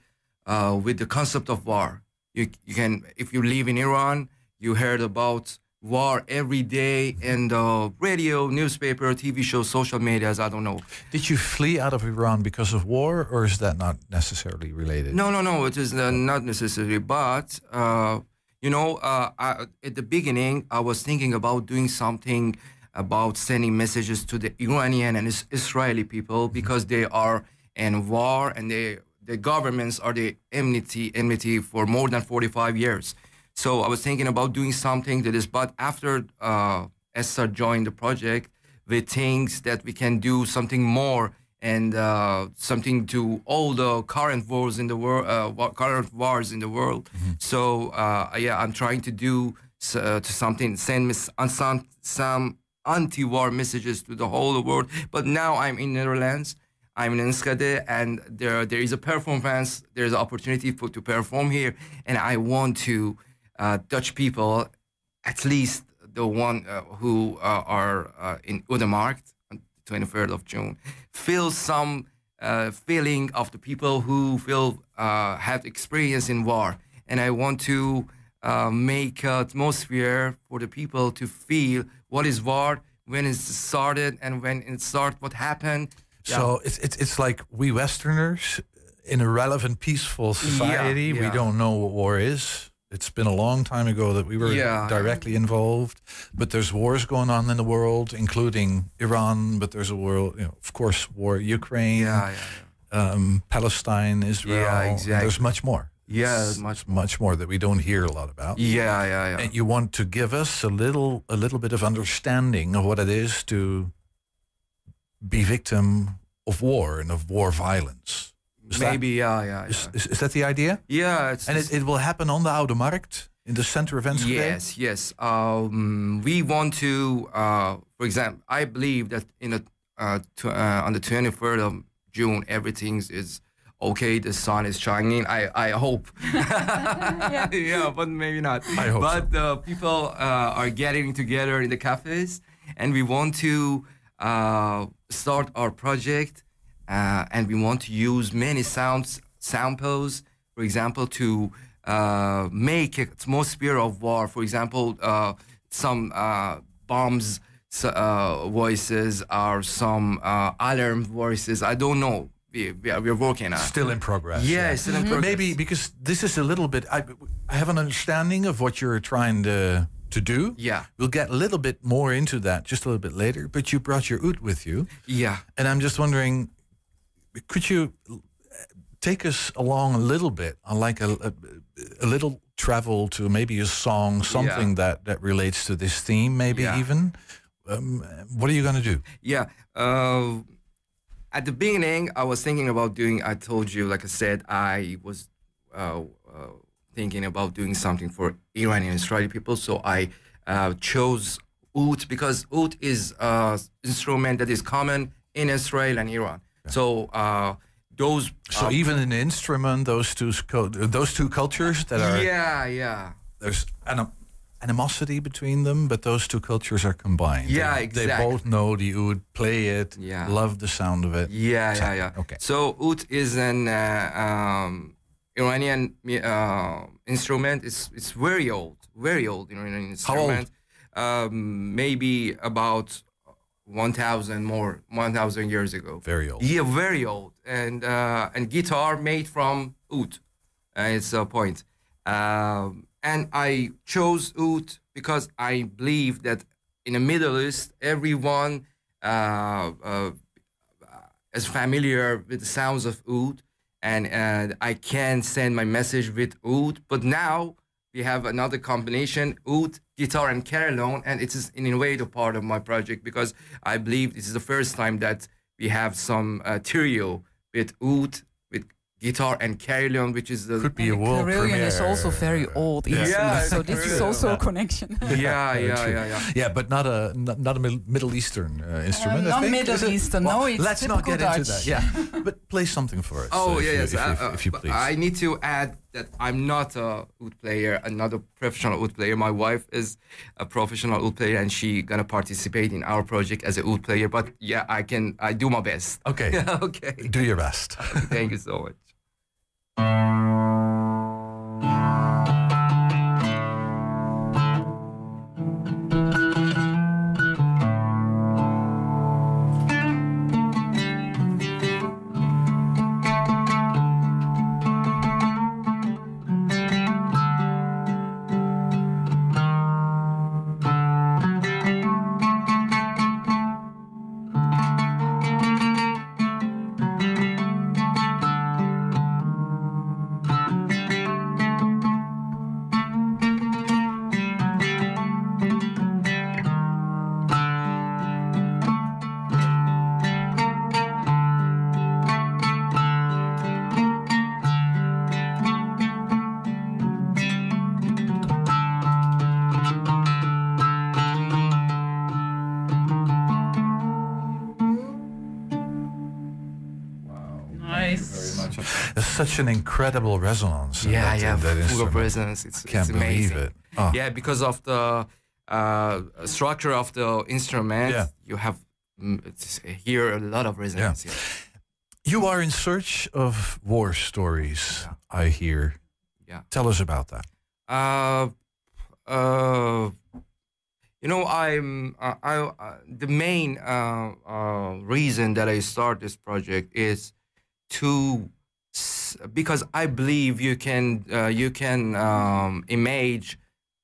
with the concept of war. You, you can, if you live in Iran, you heard about war every day in the radio, newspaper, TV shows, social medias. I don't know. Did you flee out of Iran because of war, or is that not necessarily related? No, no, no. It is uh, not necessary. But uh, you know, uh, I, at the beginning, I was thinking about doing something about sending messages to the Iranian and is- Israeli people because they are in war and they the governments are the enmity enmity for more than 45 years. So I was thinking about doing something that is, but after uh, Esther joined the project, we think that we can do something more and uh, something to all the current wars in the world, uh, current wars in the world. So uh, yeah, I'm trying to do uh, to something, send mis- some some anti-war messages to the whole world. But now I'm in Netherlands. I'm in Enschede, and there there is a performance. There's an opportunity for to perform here, and I want to Dutch people, at least the one uh, who uh, are uh, in Udemarkt on the 23rd of June, feel some uh, feeling of the people who feel uh, have experience in war, and I want to uh, make atmosphere for the people to feel what is war, when it started, and when it started, what happened. So it's, it's it's like we Westerners in a relevant, peaceful society. We yeah. don't know what war is. It's been a long time ago that we were Yeah. directly involved, but there's wars going on in the world, including Iran. But there's a world, you know, of course, war Ukraine, Yeah, yeah, Um, Palestine, Israel. Exactly. There's much more. Yeah, much much more that we don't hear a lot about. Yeah, yeah, yeah. And you want to give us a little a little bit of understanding of what it is to be victim of war and of war violence. Is that- Maybe, yeah, yeah, Is, yeah. is, is that the idea? Yeah, it's And it, it will happen on the Oude Markt in the center of Enschede? Yes, yes. Um, we want to, uh, for example, I believe that in a, uh, tw- uh, on the 23rd of June, everything is okay. The sun is shining. I, I hope. yeah. yeah. but maybe not. I hope But uh, people uh, are getting together in the cafes, and we want to uh, start our project, uh, and we want to use many sounds samples, for example, to uh, make an atmosphere of war. For example, uh, some uh, bombs uh, voices or some uh, alarm voices. I don't know. We, we are, we're working on. Still in progress. Yeah, still in But progress. maybe because this is a little bit, I, I have an understanding of what you're trying to to do. Yeah. We'll get a little bit more into that just a little bit later. But you brought your oud with you. Yeah. And I'm just wondering, could you take us along a little bit on like a, a, a little travel to maybe a song, something that, that relates to this theme, maybe Yeah. even? Um, what are you going to do? Yeah. Uh, at the beginning, I was thinking about doing. I told you, like I said, I was uh, uh, thinking about doing something for Iranian Israeli people. So I uh, chose oud because oud is an instrument that is common in Israel and Iran. So uh, those. So even an instrument, those two those two cultures that are Yeah, yeah. there's anim- animosity between them, but those two cultures are combined. Yeah, they, exactly. They both know the oud, play it, Yeah. love the sound of it. Yeah, So- yeah, yeah. Okay. So oud is an uh, um, Iranian uh, instrument. It's it's very old, very old Iranian instrument. How old? Um, maybe about one thousand more, one thousand years ago. Very old. Yeah, very old. And uh, and guitar made from oud. Uh, it's a point. Um, and I chose oud because I believe that in the Middle East, everyone uh, uh, is familiar with the sounds of oud, and uh, I can send my message with oud. But now we have another combination: oud, guitar, and carillon, and it is in a way the part of my project because I believe this is the first time that we have some uh, trio with oud, with guitar and carillon, which is the Could be a world Carillion is also very old Yeah. instrument, Yeah, so it's this is very also a connection. yeah, yeah, Very yeah, yeah. Yeah, but not a not, not a Middle Eastern uh, instrument. I not Middle is it? Eastern, no, it's let's not typical get into that. Yeah, but play something for us. Oh uh, if yeah, you, if, you, uh, if you uh, please. I need to add that I'm not a oud player, I'm not a professional oud player. My wife is a professional oud player, and she gonna participate in our project as a oud player. But yeah, I can. I do my best. okay, okay. do your best. Thank you so much. such an incredible resonance. Yeah, that, yeah, that full of resonance. It's, I can't it's believe amazing. it. Oh. Yeah, because of the uh, structure of the instrument, Yeah. you have mm, hear a lot of resonance. Yeah. You are in search of war stories, I hear. Yeah. Tell us about that. Uh, uh, you know, I'm uh, I uh, the main uh, uh, reason that I start this project is to because I believe you can uh, you can um, image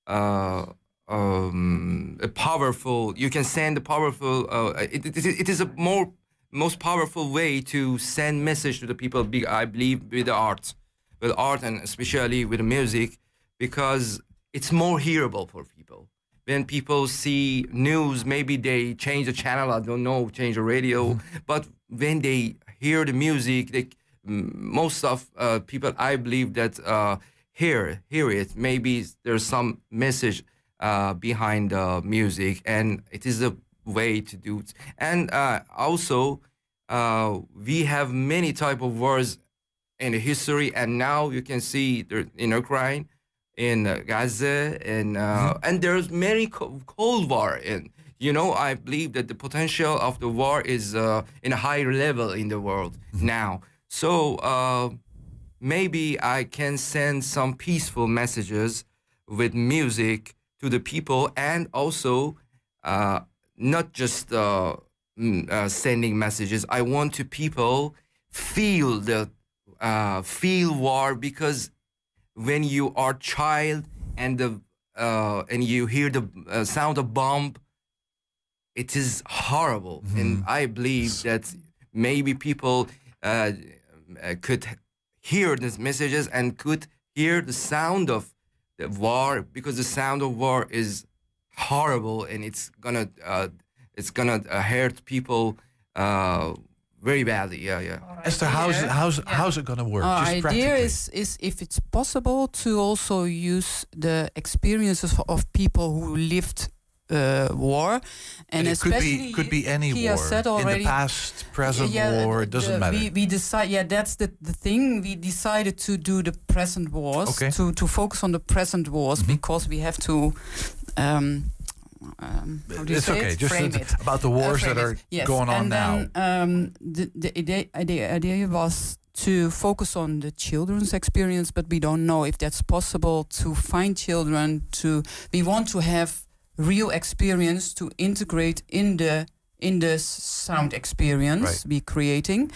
uh, um, a powerful you can send a powerful uh, it, it, it is a more most powerful way to send message to the people I believe with the art with art and especially with the music because it's more hearable for people. When people see news maybe they change the channel i don't know change the radio but when they hear the music they most of uh, people i believe that uh, hear hear it. Maybe there's some message uh, behind the music and it is a way to do it. And uh, also uh, we have many type of wars in the history and now you can see there in ukraine in gaza and uh, and there's many co- cold war in you know i believe that the potential of the war is uh, in a higher level in the world now so uh, maybe i can send some peaceful messages with music to the people and also uh, not just uh, mm, uh, sending messages. I want to people feel the uh, feel war because when you are child and the uh, and you hear the uh, sound of bomb it is horrible. And i believe that maybe people uh, could hear these messages and could hear the sound of the war because the sound of war is horrible and it's gonna uh, it's gonna uh, hurt people uh, very badly. Yeah yeah. Esther, how's it, how's how's it going to work? Our Just idea is, is if it's possible to also use the experiences of, of people who lived uh, war, and, And it could especially be could be any he war said in the past, present Yeah, war. It doesn't matter. We, we decide, yeah, that's the, the thing. We decided to do the present wars, Okay. to, to focus on the present wars Mhm. because we have to. Um, um, how do you it's say okay. it? Just the- it. about the Uh, wars frame that are Yes, going on and now. then, um, the the idea, idea idea was to focus on the children's experience, but we don't know if that's possible to find children. To we want to have real experience to integrate in the in the sound experience Right. we creating,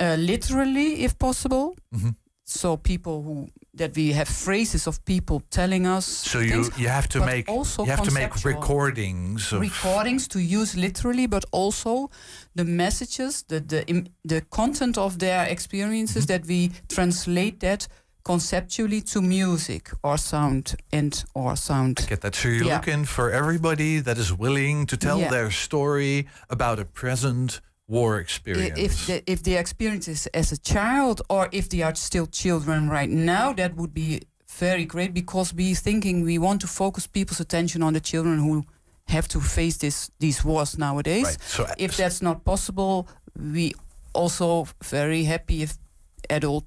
uh, literally if possible. Mhm. So people who that we have phrases of people telling us. So you things, you have to make also you have to make recordings of recordings to use literally, but also the messages, the the the content of their experiences Mm-hmm. that we translate that conceptually to music or sound and or sound. get that. So you're Yeah. looking for everybody that is willing to tell Yeah. their story about a present war experience. If the, if they experience is as a child or if they are still children right now, that would be very great because we thinking we want to focus people's attention on the children who have to face this these wars nowadays. Right. So uh, if that's not possible, we also very happy if adult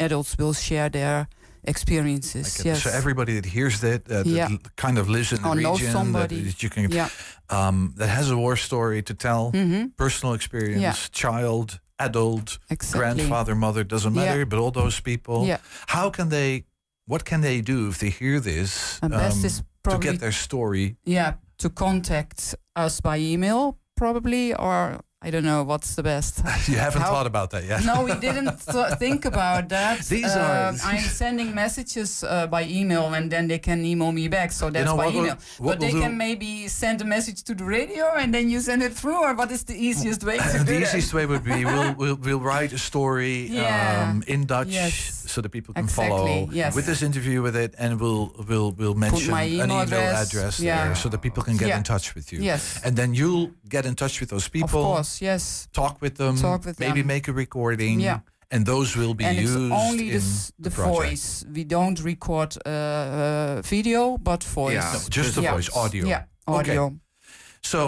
adults will share their experiences. Okay, Yes. So everybody that hears that, uh, that Yeah. l- kind of lives in the Or region, that, somebody. that you can, Yeah. um, that has a war story to tell, Mhm. personal experience, Yeah. child, adult, Exactly. grandfather, mother, doesn't Yeah. matter, but all those people. Yeah. How can they? What can they do if they hear this is to get their story? yeah to contact us by email probably or I don't know what's the best. You haven't How- thought about that yet. No, we didn't th- think about that. These are- Um, I'm sending messages uh, by email, and then they can email me back. So that's know by what we'll- email. but they we'll can do- maybe send a message to the radio, and then you send it through. Or what is the easiest way to do the easiest way would be we'll, we'll, we'll write a story Yeah. um, in Dutch Yes. So that people can Exactly, follow yes. with this interview with it, and we'll we'll we'll mention my an email email address, address, yeah. there so that people can get Yeah. in touch with you. Yes. and then you'll get in touch with those people. Of course, yes. Talk with them. Talk with maybe them. make a recording. Yeah. and those will be and used it's only in the, the, the voice. We don't record uh, uh, video, but voice. Yeah. No, just the Yeah. voice, audio. Yeah, Okay. So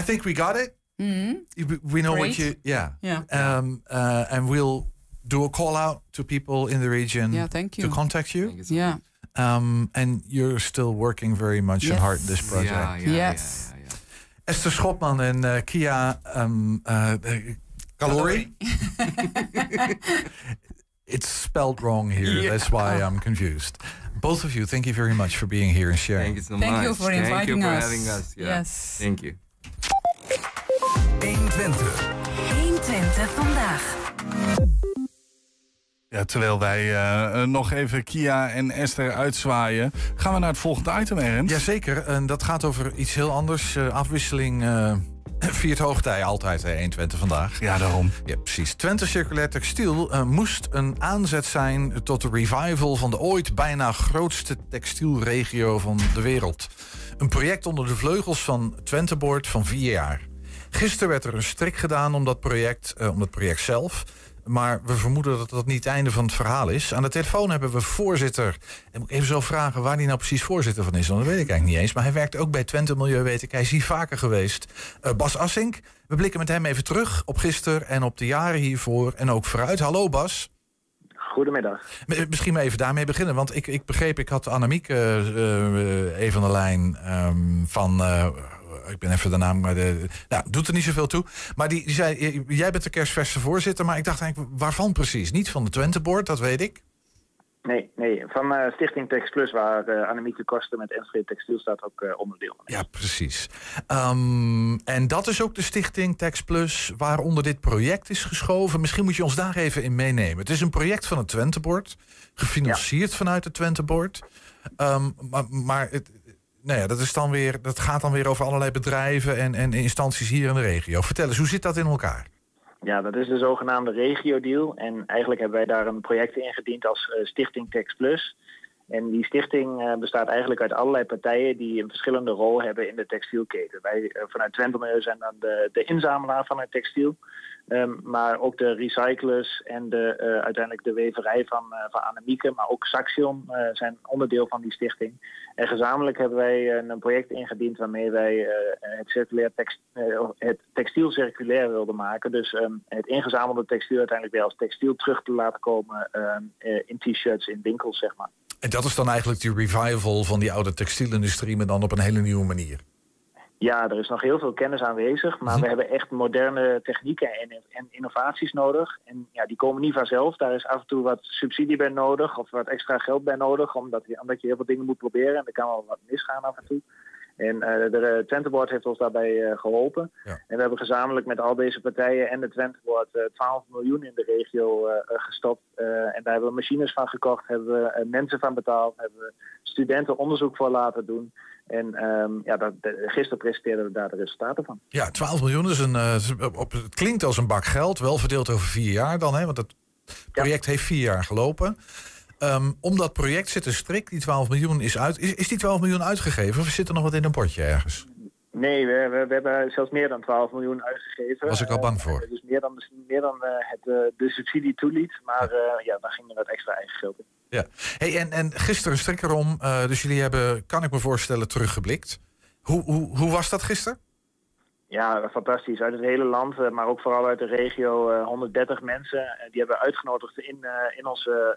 I think we got it. Mhm. We- We know what you. Yeah. Yeah. Um, uh, and we'll do a call out to people in the region Yeah, thank you. to contact you. Yeah. Um, and you're still working very much and Yes. hard in this project. Yeah, yeah, yes. Esther Schopman en eh, Kia um, uh, Calori. it's spelled wrong here. Yeah. That's why I'm confused. Both of you, thank you very much for being here and sharing. Thank you so Thank much. you for inviting us. Thank you for us. having us. Yeah. Yes. Thank you. 120. 120 vandaag. Ja, terwijl wij eh, eh, nog even Kia en Esther uitzwaaien, gaan we naar het volgende item, Ernst. Jazeker, en dat gaat over iets heel anders. Eh, afwisseling eh viert hoogtij altijd, hè, 120 vandaag. Ja, daarom. Ja, precies. Twente Circulair Textiel moest een aanzet zijn tot de revival van de ooit bijna grootste textielregio van de wereld. Een project onder de vleugels van Twenteboard van vier jaar. Gisteren werd er een strik gedaan om dat project, om het project zelf. Maar we vermoeden dat dat niet het einde van het verhaal is. Aan de telefoon hebben we voorzitter. En moet ik even zo vragen waar hij nou precies voorzitter van is. Want dat weet ik eigenlijk niet eens. Maar hij werkt ook bij Twente Milieu, weet ik. Hij is hier vaker geweest. Eh, Bas Assink. We blikken met hem even terug op gisteren en op de jaren hiervoor. En ook vooruit. Hallo Bas. Goedemiddag. M- Misschien maar even daarmee beginnen. Want ik, ik begreep, ik had Annemiek eh, eh, even aan de lijn ehm, van... ik ben even de naam, maar de, nou, doet er niet zoveel toe. Maar die, die zei, jij bent de kerstverse voorzitter. Maar ik dacht eigenlijk, waarvan precies? Niet van de Twenteboard, dat weet ik. Nee, nee van eh, Stichting Tex Plus, waar uh, Annemieke Koster met Enschede Textiel staat ook eh, onderdeel van. Ja, precies. Ehm, en dat is ook de stichting Tex Plus waaronder dit project is geschoven. Misschien moet je ons daar even in meenemen. Het is een project van het Twentebord, gefinancierd vanuit het Twentebord. Ehm, maar maar het, nou ja, dat, is dan weer, dat gaat dan weer over allerlei bedrijven en, en instanties hier in de regio. Vertel eens, hoe zit dat in elkaar? Ja, dat is de zogenaamde regio-deal. En eigenlijk hebben wij daar een project ingediend als uh, Stichting Tex Plus. En die stichting uh, bestaat eigenlijk uit allerlei partijen die een verschillende rol hebben in de textielketen. Wij uh, vanuit Twente zijn dan de, de inzamelaar van het textiel. Um, maar ook de recyclers en de, uh, uiteindelijk de weverij van, uh, van Annemieke, maar ook Saxion uh, zijn onderdeel van die stichting. En gezamenlijk hebben wij een project ingediend waarmee wij het, circulair het textiel circulair wilden maken. Dus um, het ingezamelde textiel uiteindelijk weer als textiel terug te laten komen in t-shirts, in winkels, zeg maar. En dat is dan eigenlijk die revival van die oude textielindustrie, maar dan op een hele nieuwe manier. Ja, er is nog heel veel kennis aanwezig, maar we hebben echt moderne technieken en, en, innovaties nodig. En ja, die komen niet vanzelf. Daar is af en toe wat subsidie bij nodig of wat extra geld bij nodig, omdat je, omdat je heel veel dingen moet proberen. En er kan wel wat misgaan af en toe. En uh, de uh, Twenteboard heeft ons daarbij uh, geholpen. Ja. En we hebben gezamenlijk met al deze partijen en de Twenteboard 12 miljoen in de regio gestopt. en daar hebben we machines van gekocht, hebben we mensen van betaald, hebben we studenten onderzoek voor laten doen. En um, ja, dat, de, gisteren presenteerden we daar de resultaten van. Ja, 12 miljoen is een. Uh, op, het klinkt als een bak geld, wel verdeeld over vier jaar dan, hè? Want het project ja. heeft vier jaar gelopen. Um, om dat project zit een strik, die 12 miljoen is uit. Is, is die 12 miljoen uitgegeven of zit er nog wat in een potje ergens? Nee, we, we, we, hebben zelfs meer dan 12 miljoen uitgegeven. Was ik al bang voor. Uh, dus meer dan, meer dan uh, het, uh, de subsidie toeliet. Maar ja, ja daar ging er wat extra eigen geld in. Ja. Hey, en, en gisteren strik erom. dus jullie hebben, kan ik me voorstellen, teruggeblikt. Hoe, hoe, hoe was dat gisteren? Ja, fantastisch. Uit het hele land, maar ook vooral uit de regio. 130 mensen. die hebben uitgenodigd in, in onze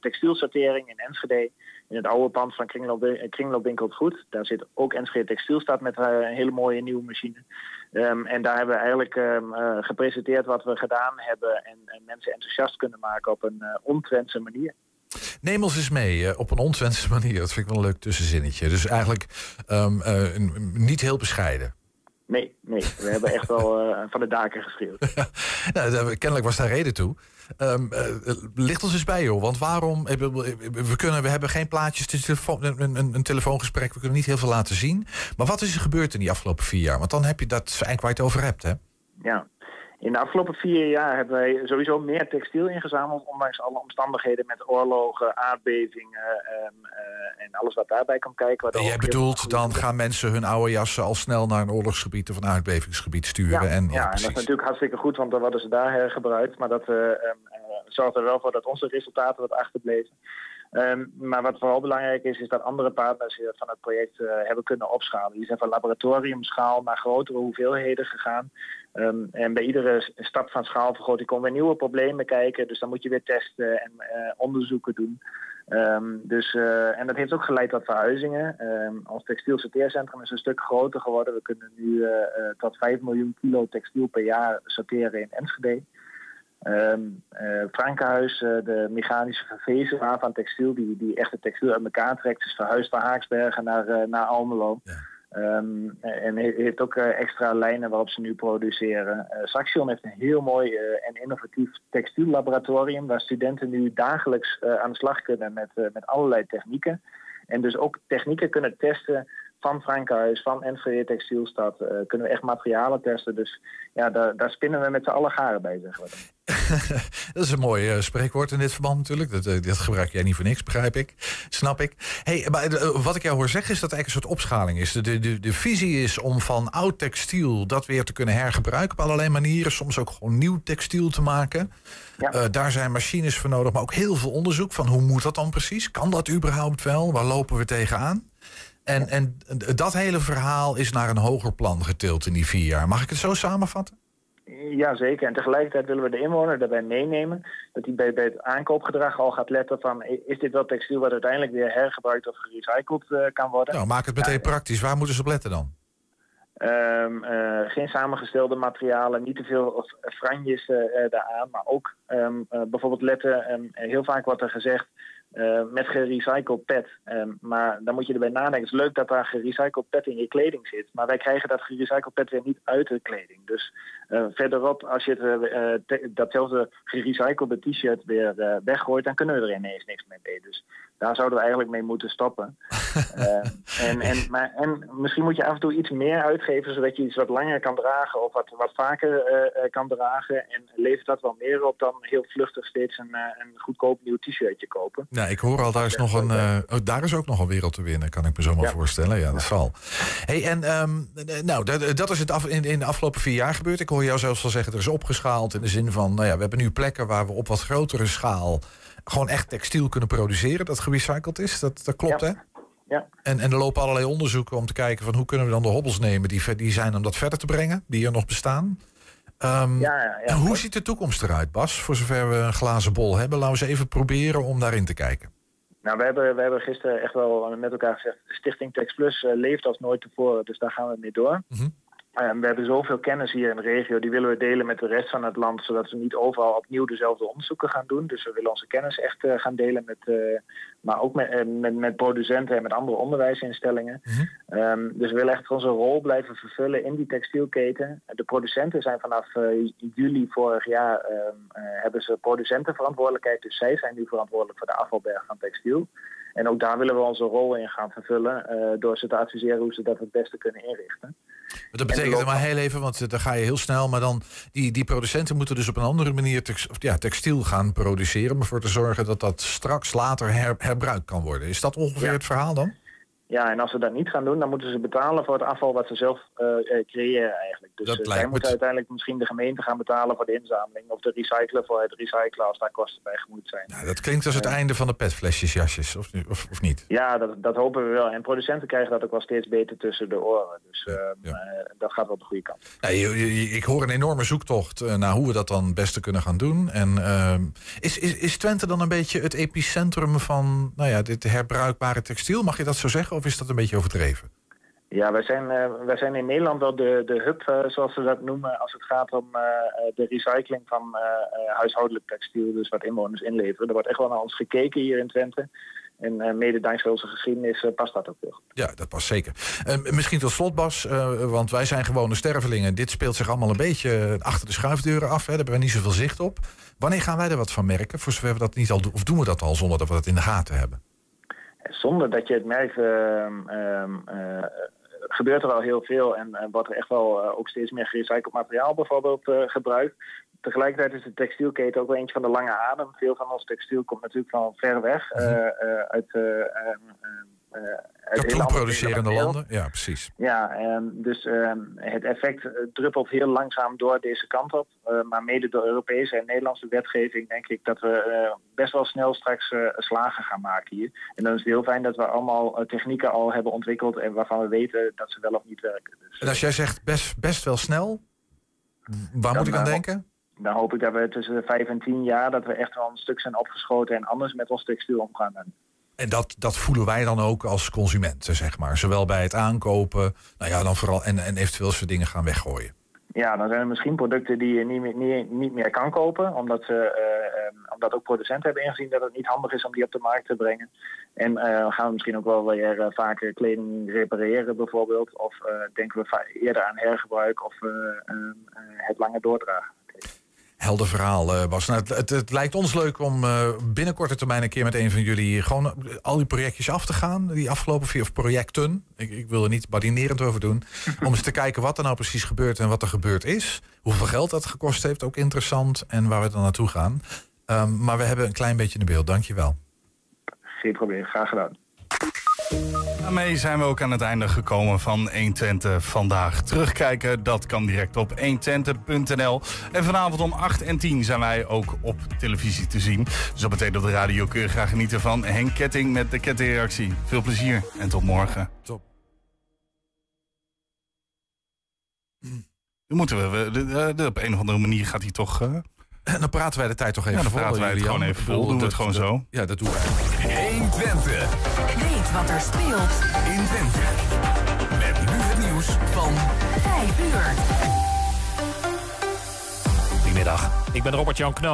textielsortering in Enschede. In het oude pand van Kringloop, Kringloopwinkel het Goed. Daar zit ook Enschede Textiel staat met een hele mooie nieuwe machine. Um, en daar hebben we eigenlijk uh, gepresenteerd wat we gedaan hebben. En, en mensen enthousiast kunnen maken op een uh, manier. Neem ons eens mee op een ontwense manier. Dat vind ik wel een leuk tussenzinnetje. Dus eigenlijk um, niet heel bescheiden. Nee, nee. We hebben echt wel uh, van de daken geschreeuwd. nou, kennelijk was daar reden toe. Um, uh, licht ons eens bij, joh. Want waarom... We, kunnen, we hebben geen plaatjes, telefoon, een, een, een, telefoongesprek. We kunnen niet heel veel laten zien. Maar wat is er gebeurd in die afgelopen vier jaar? Want dan heb je dat eigenlijk waar je het over hebt, hè? Ja. In de afgelopen vier jaar hebben wij sowieso meer textiel ingezameld, ondanks alle omstandigheden met oorlogen, aardbevingen um, uh, en alles wat daarbij kan kijken. En jij bedoelt, dan gaan mensen hun oude jassen al snel naar een oorlogsgebied of een aardbevingsgebied sturen. Ja, en, ja, ja en dat is natuurlijk hartstikke goed, want dan worden ze daar hergebruikt. Maar dat uh, um, uh, zorgt er wel voor dat onze resultaten wat achterbleven. Ehm, maar wat vooral belangrijk is, is dat andere partners van het project eh, hebben kunnen opschalen. Die zijn van laboratoriumschaal naar grotere hoeveelheden gegaan. Ehm, en bij iedere stap van schaalvergroting komen weer nieuwe problemen kijken. Dus dan moet je weer testen en eh, onderzoeken doen. Ehm, dus, eh, en dat heeft ook geleid tot verhuizingen. ons textiel sorteercentrum is een stuk groter geworden. We kunnen nu tot 5 miljoen kilo textiel per jaar sorteren in Enschede. Um, uh, Frankenhuis, uh, de mechanische vervezelaar van textiel, die, die echt het textiel uit elkaar trekt, is verhuisd van Haaksbergen naar, uh, naar Almelo. Ja. Um, en heeft ook extra lijnen waarop ze nu produceren. Saxion heeft een heel mooi en innovatief textiellaboratorium, waar studenten nu dagelijks aan de slag kunnen met, met allerlei technieken. En dus ook technieken kunnen testen van Frankenhuis, van Enschede Textielstad, uh, kunnen we echt materialen testen. Dus ja, daar, daar spinnen we met z'n allen garen bij, zeggen we. dat is een mooi uh, spreekwoord in dit verband natuurlijk. Dat, uh, dat, gebruik jij niet voor niks, begrijp ik. Snap ik. Hey, maar wat ik jou hoor zeggen is dat het eigenlijk een soort opschaling is. De, de, de visie is om van oud textiel dat weer te kunnen hergebruiken op allerlei manieren. Soms ook gewoon nieuw textiel te maken. Ja. daar zijn machines voor nodig, maar ook heel veel onderzoek van hoe moet dat dan precies? Kan dat überhaupt wel? Waar lopen we tegenaan? En, en dat hele verhaal is naar een hoger plan getild in die vier jaar. Mag ik het zo samenvatten? Ja, zeker. En tegelijkertijd willen we de inwoner daarbij meenemen. Dat hij bij, bij het aankoopgedrag al gaat letten van... is dit wel textiel wat uiteindelijk weer hergebruikt of gerecycled uh, kan worden? Nou, maak het meteen praktisch. Waar moeten ze op letten dan? Um, uh, geen samengestelde materialen, niet te veel franjes uh, daaraan. Maar ook um, bijvoorbeeld letten, um, heel vaak wordt er gezegd... Uh, met gerecycled pet. Um, maar dan moet je erbij nadenken. Het is leuk dat daar gerecycled pet in je kleding zit. Maar wij krijgen dat gerecycled pet weer niet uit de kleding. Dus uh, verderop, als je het, uh, datzelfde gerecyclede t-shirt weer weggooit... dan kunnen we er ineens niks mee mee. Dus daar zouden we eigenlijk mee moeten stoppen. en, en, maar, en misschien moet je af en toe iets meer uitgeven... zodat je iets wat langer kan dragen of wat, wat vaker kan dragen. En levert dat wel meer op dan heel vluchtig steeds een, een goedkoop nieuw t-shirtje kopen. Ja, ik hoor al, daar is, nog een, oh, daar is ook nog een wereld te winnen, kan ik me zo maar ja. voorstellen. Ja, dat zal. Hey, en um, nou, dat, dat is het af, in, in, de afgelopen vier jaar gebeurd. Ik hoor jou zelfs al zeggen, er is opgeschaald in de zin van, nou ja, we hebben nu plekken waar we op wat grotere schaal gewoon echt textiel kunnen produceren dat gerecycled is. Dat, dat klopt, ja. hè? Ja. En, en er lopen allerlei onderzoeken om te kijken van hoe kunnen we dan de hobbels nemen die, die zijn om dat verder te brengen, die er nog bestaan. Um, ja, ja, ja, hoe ziet de toekomst eruit, Bas? Voor zover we een glazen bol hebben. Laten we eens even proberen om daarin te kijken. Nou, we hebben, we hebben gisteren echt wel met elkaar gezegd... Stichting Tex Plus uh, leeft als nooit tevoren, dus daar gaan we mee door. Mm -hmm. Uh, we hebben zoveel kennis hier in de regio, die willen we delen met de rest van het land, zodat we niet overal opnieuw dezelfde onderzoeken gaan doen. Dus we willen onze kennis echt uh, gaan delen met, uh, maar ook met, met, met, producenten en met andere onderwijsinstellingen. Mm -hmm. um, dus we willen echt onze rol blijven vervullen in die textielketen. De producenten zijn vanaf juli vorig jaar, um, hebben ze producentenverantwoordelijkheid, dus zij zijn nu verantwoordelijk voor de afvalberg van textiel. En ook daar willen we onze rol in gaan vervullen uh, door ze te adviseren hoe ze dat het beste kunnen inrichten. Maar dat betekent maar heel even, want dan ga je heel snel, maar dan die, die producenten moeten dus op een andere manier ja, textiel gaan produceren, om ervoor te zorgen dat dat straks later her, herbruikt kan worden. Is dat ongeveer ja. het verhaal dan? Ja, en als ze dat niet gaan doen, dan moeten ze betalen voor het afval wat ze zelf uh, creëren eigenlijk. Dus uh, zij moeten uiteindelijk misschien de gemeente gaan betalen voor de inzameling of de recyclen voor het recyclen als daar kosten bij gemoeid zijn. Nou, dat klinkt als het einde van de petflesjes jasjes, of, of, of niet? Ja, dat, dat, hopen we wel. En producenten krijgen dat ook wel steeds beter tussen de oren. Dus ja, ja. dat gaat wel de goede kant. Ja, je, je, ik hoor een enorme zoektocht naar hoe we dat dan het beste kunnen gaan doen. En ehm, is, is, is Twente dan een beetje het epicentrum van nou ja, dit herbruikbare textiel? Mag je dat zo zeggen? Of is dat een beetje overdreven? Ja, wij zijn, uh, wij zijn in Nederland wel de, de hub, uh, zoals ze dat noemen, als het gaat om uh, de recycling van huishoudelijk textiel, dus wat inwoners inleveren. Er wordt echt wel naar ons gekeken hier in Twente. En mede dankzij onze geschiedenis past dat ook wel. Ja, dat past zeker. misschien tot slot, Bas, want wij zijn gewone stervelingen. Dit speelt zich allemaal een beetje achter de schuifdeuren af. Hè. Daar hebben we niet zoveel zicht op. Wanneer gaan wij er wat van merken? Voor zover we dat niet al doen, of doen we dat al zonder dat we dat in de gaten hebben? Zonder dat je het merkt, uh, uh, gebeurt er al heel veel en uh, wordt er echt wel uh, ook steeds meer gerecycled materiaal bijvoorbeeld gebruikt. Tegelijkertijd is de textielketen ook wel eentje van de lange adem. Veel van ons textiel komt natuurlijk van ver weg, uit, hele andere Katoenproducerende de landen, ja precies. Ja, ehm, dus ehm, het effect eh, druppelt heel langzaam door deze kant op. Eh, maar mede door Europese en Nederlandse wetgeving denk ik dat we eh, best wel snel straks eh, slagen gaan maken hier. En dan is het heel fijn dat we allemaal eh, technieken al hebben ontwikkeld en waarvan we weten dat ze wel of niet werken. Dus, En als jij zegt best, best wel snel, waar moet ik aan eh, denken? Dan hoop ik dat we tussen de vijf en tien jaar dat we echt wel een stuk zijn opgeschoten en anders met ons textiel omgaan. En dat, dat voelen wij dan ook als consumenten, zeg maar. Zowel bij het aankopen, nou ja, dan vooral en, en eventueel we dingen gaan weggooien. Ja, dan zijn er misschien producten die je niet meer, niet, niet meer kan kopen. Omdat, ze, eh, eh, omdat ook producenten hebben ingezien dat het niet handig is om die op de markt te brengen. En eh, gaan we misschien ook wel weer eh, vaker kleding repareren bijvoorbeeld. Of denken we eerder aan hergebruik of eh, eh, eh, het langer doordragen. Helder verhaal, eh, Bas. Nou, het, het, het lijkt ons leuk om eh, binnen korte termijn een keer met een van jullie gewoon eh, al die projectjes af te gaan. Die afgelopen vier of projecten. Ik, ik wil er niet badinerend over doen. om eens te kijken wat er nou precies gebeurt en wat er gebeurd is. Hoeveel geld dat gekost heeft, ook interessant. En waar we dan naartoe gaan. Ehm, maar we hebben een klein beetje een beeld. Dankjewel. Geen probleem, graag gedaan. Daarmee zijn we ook aan het einde gekomen van 120 vandaag. Terugkijken, dat kan direct op 120.nl. En vanavond om 8 en 10 zijn wij ook op televisie te zien. Dus op meteen op de radio kun je graag genieten van Henk Ketting met de kettingreactie. Veel plezier en tot morgen. Top. Nu moeten we, de- op een of andere manier gaat hij toch... eh, En dan praten wij de tijd toch even Ja, dan praten wij het Julian. gewoon even vol. Doen we het gewoon dat- zo. Ja, dat doen wij. 120 Weet wat er speelt in Twente. Met nu het nieuws van 5 uur. Goedemiddag, ik ben Robert-Jan Knoop.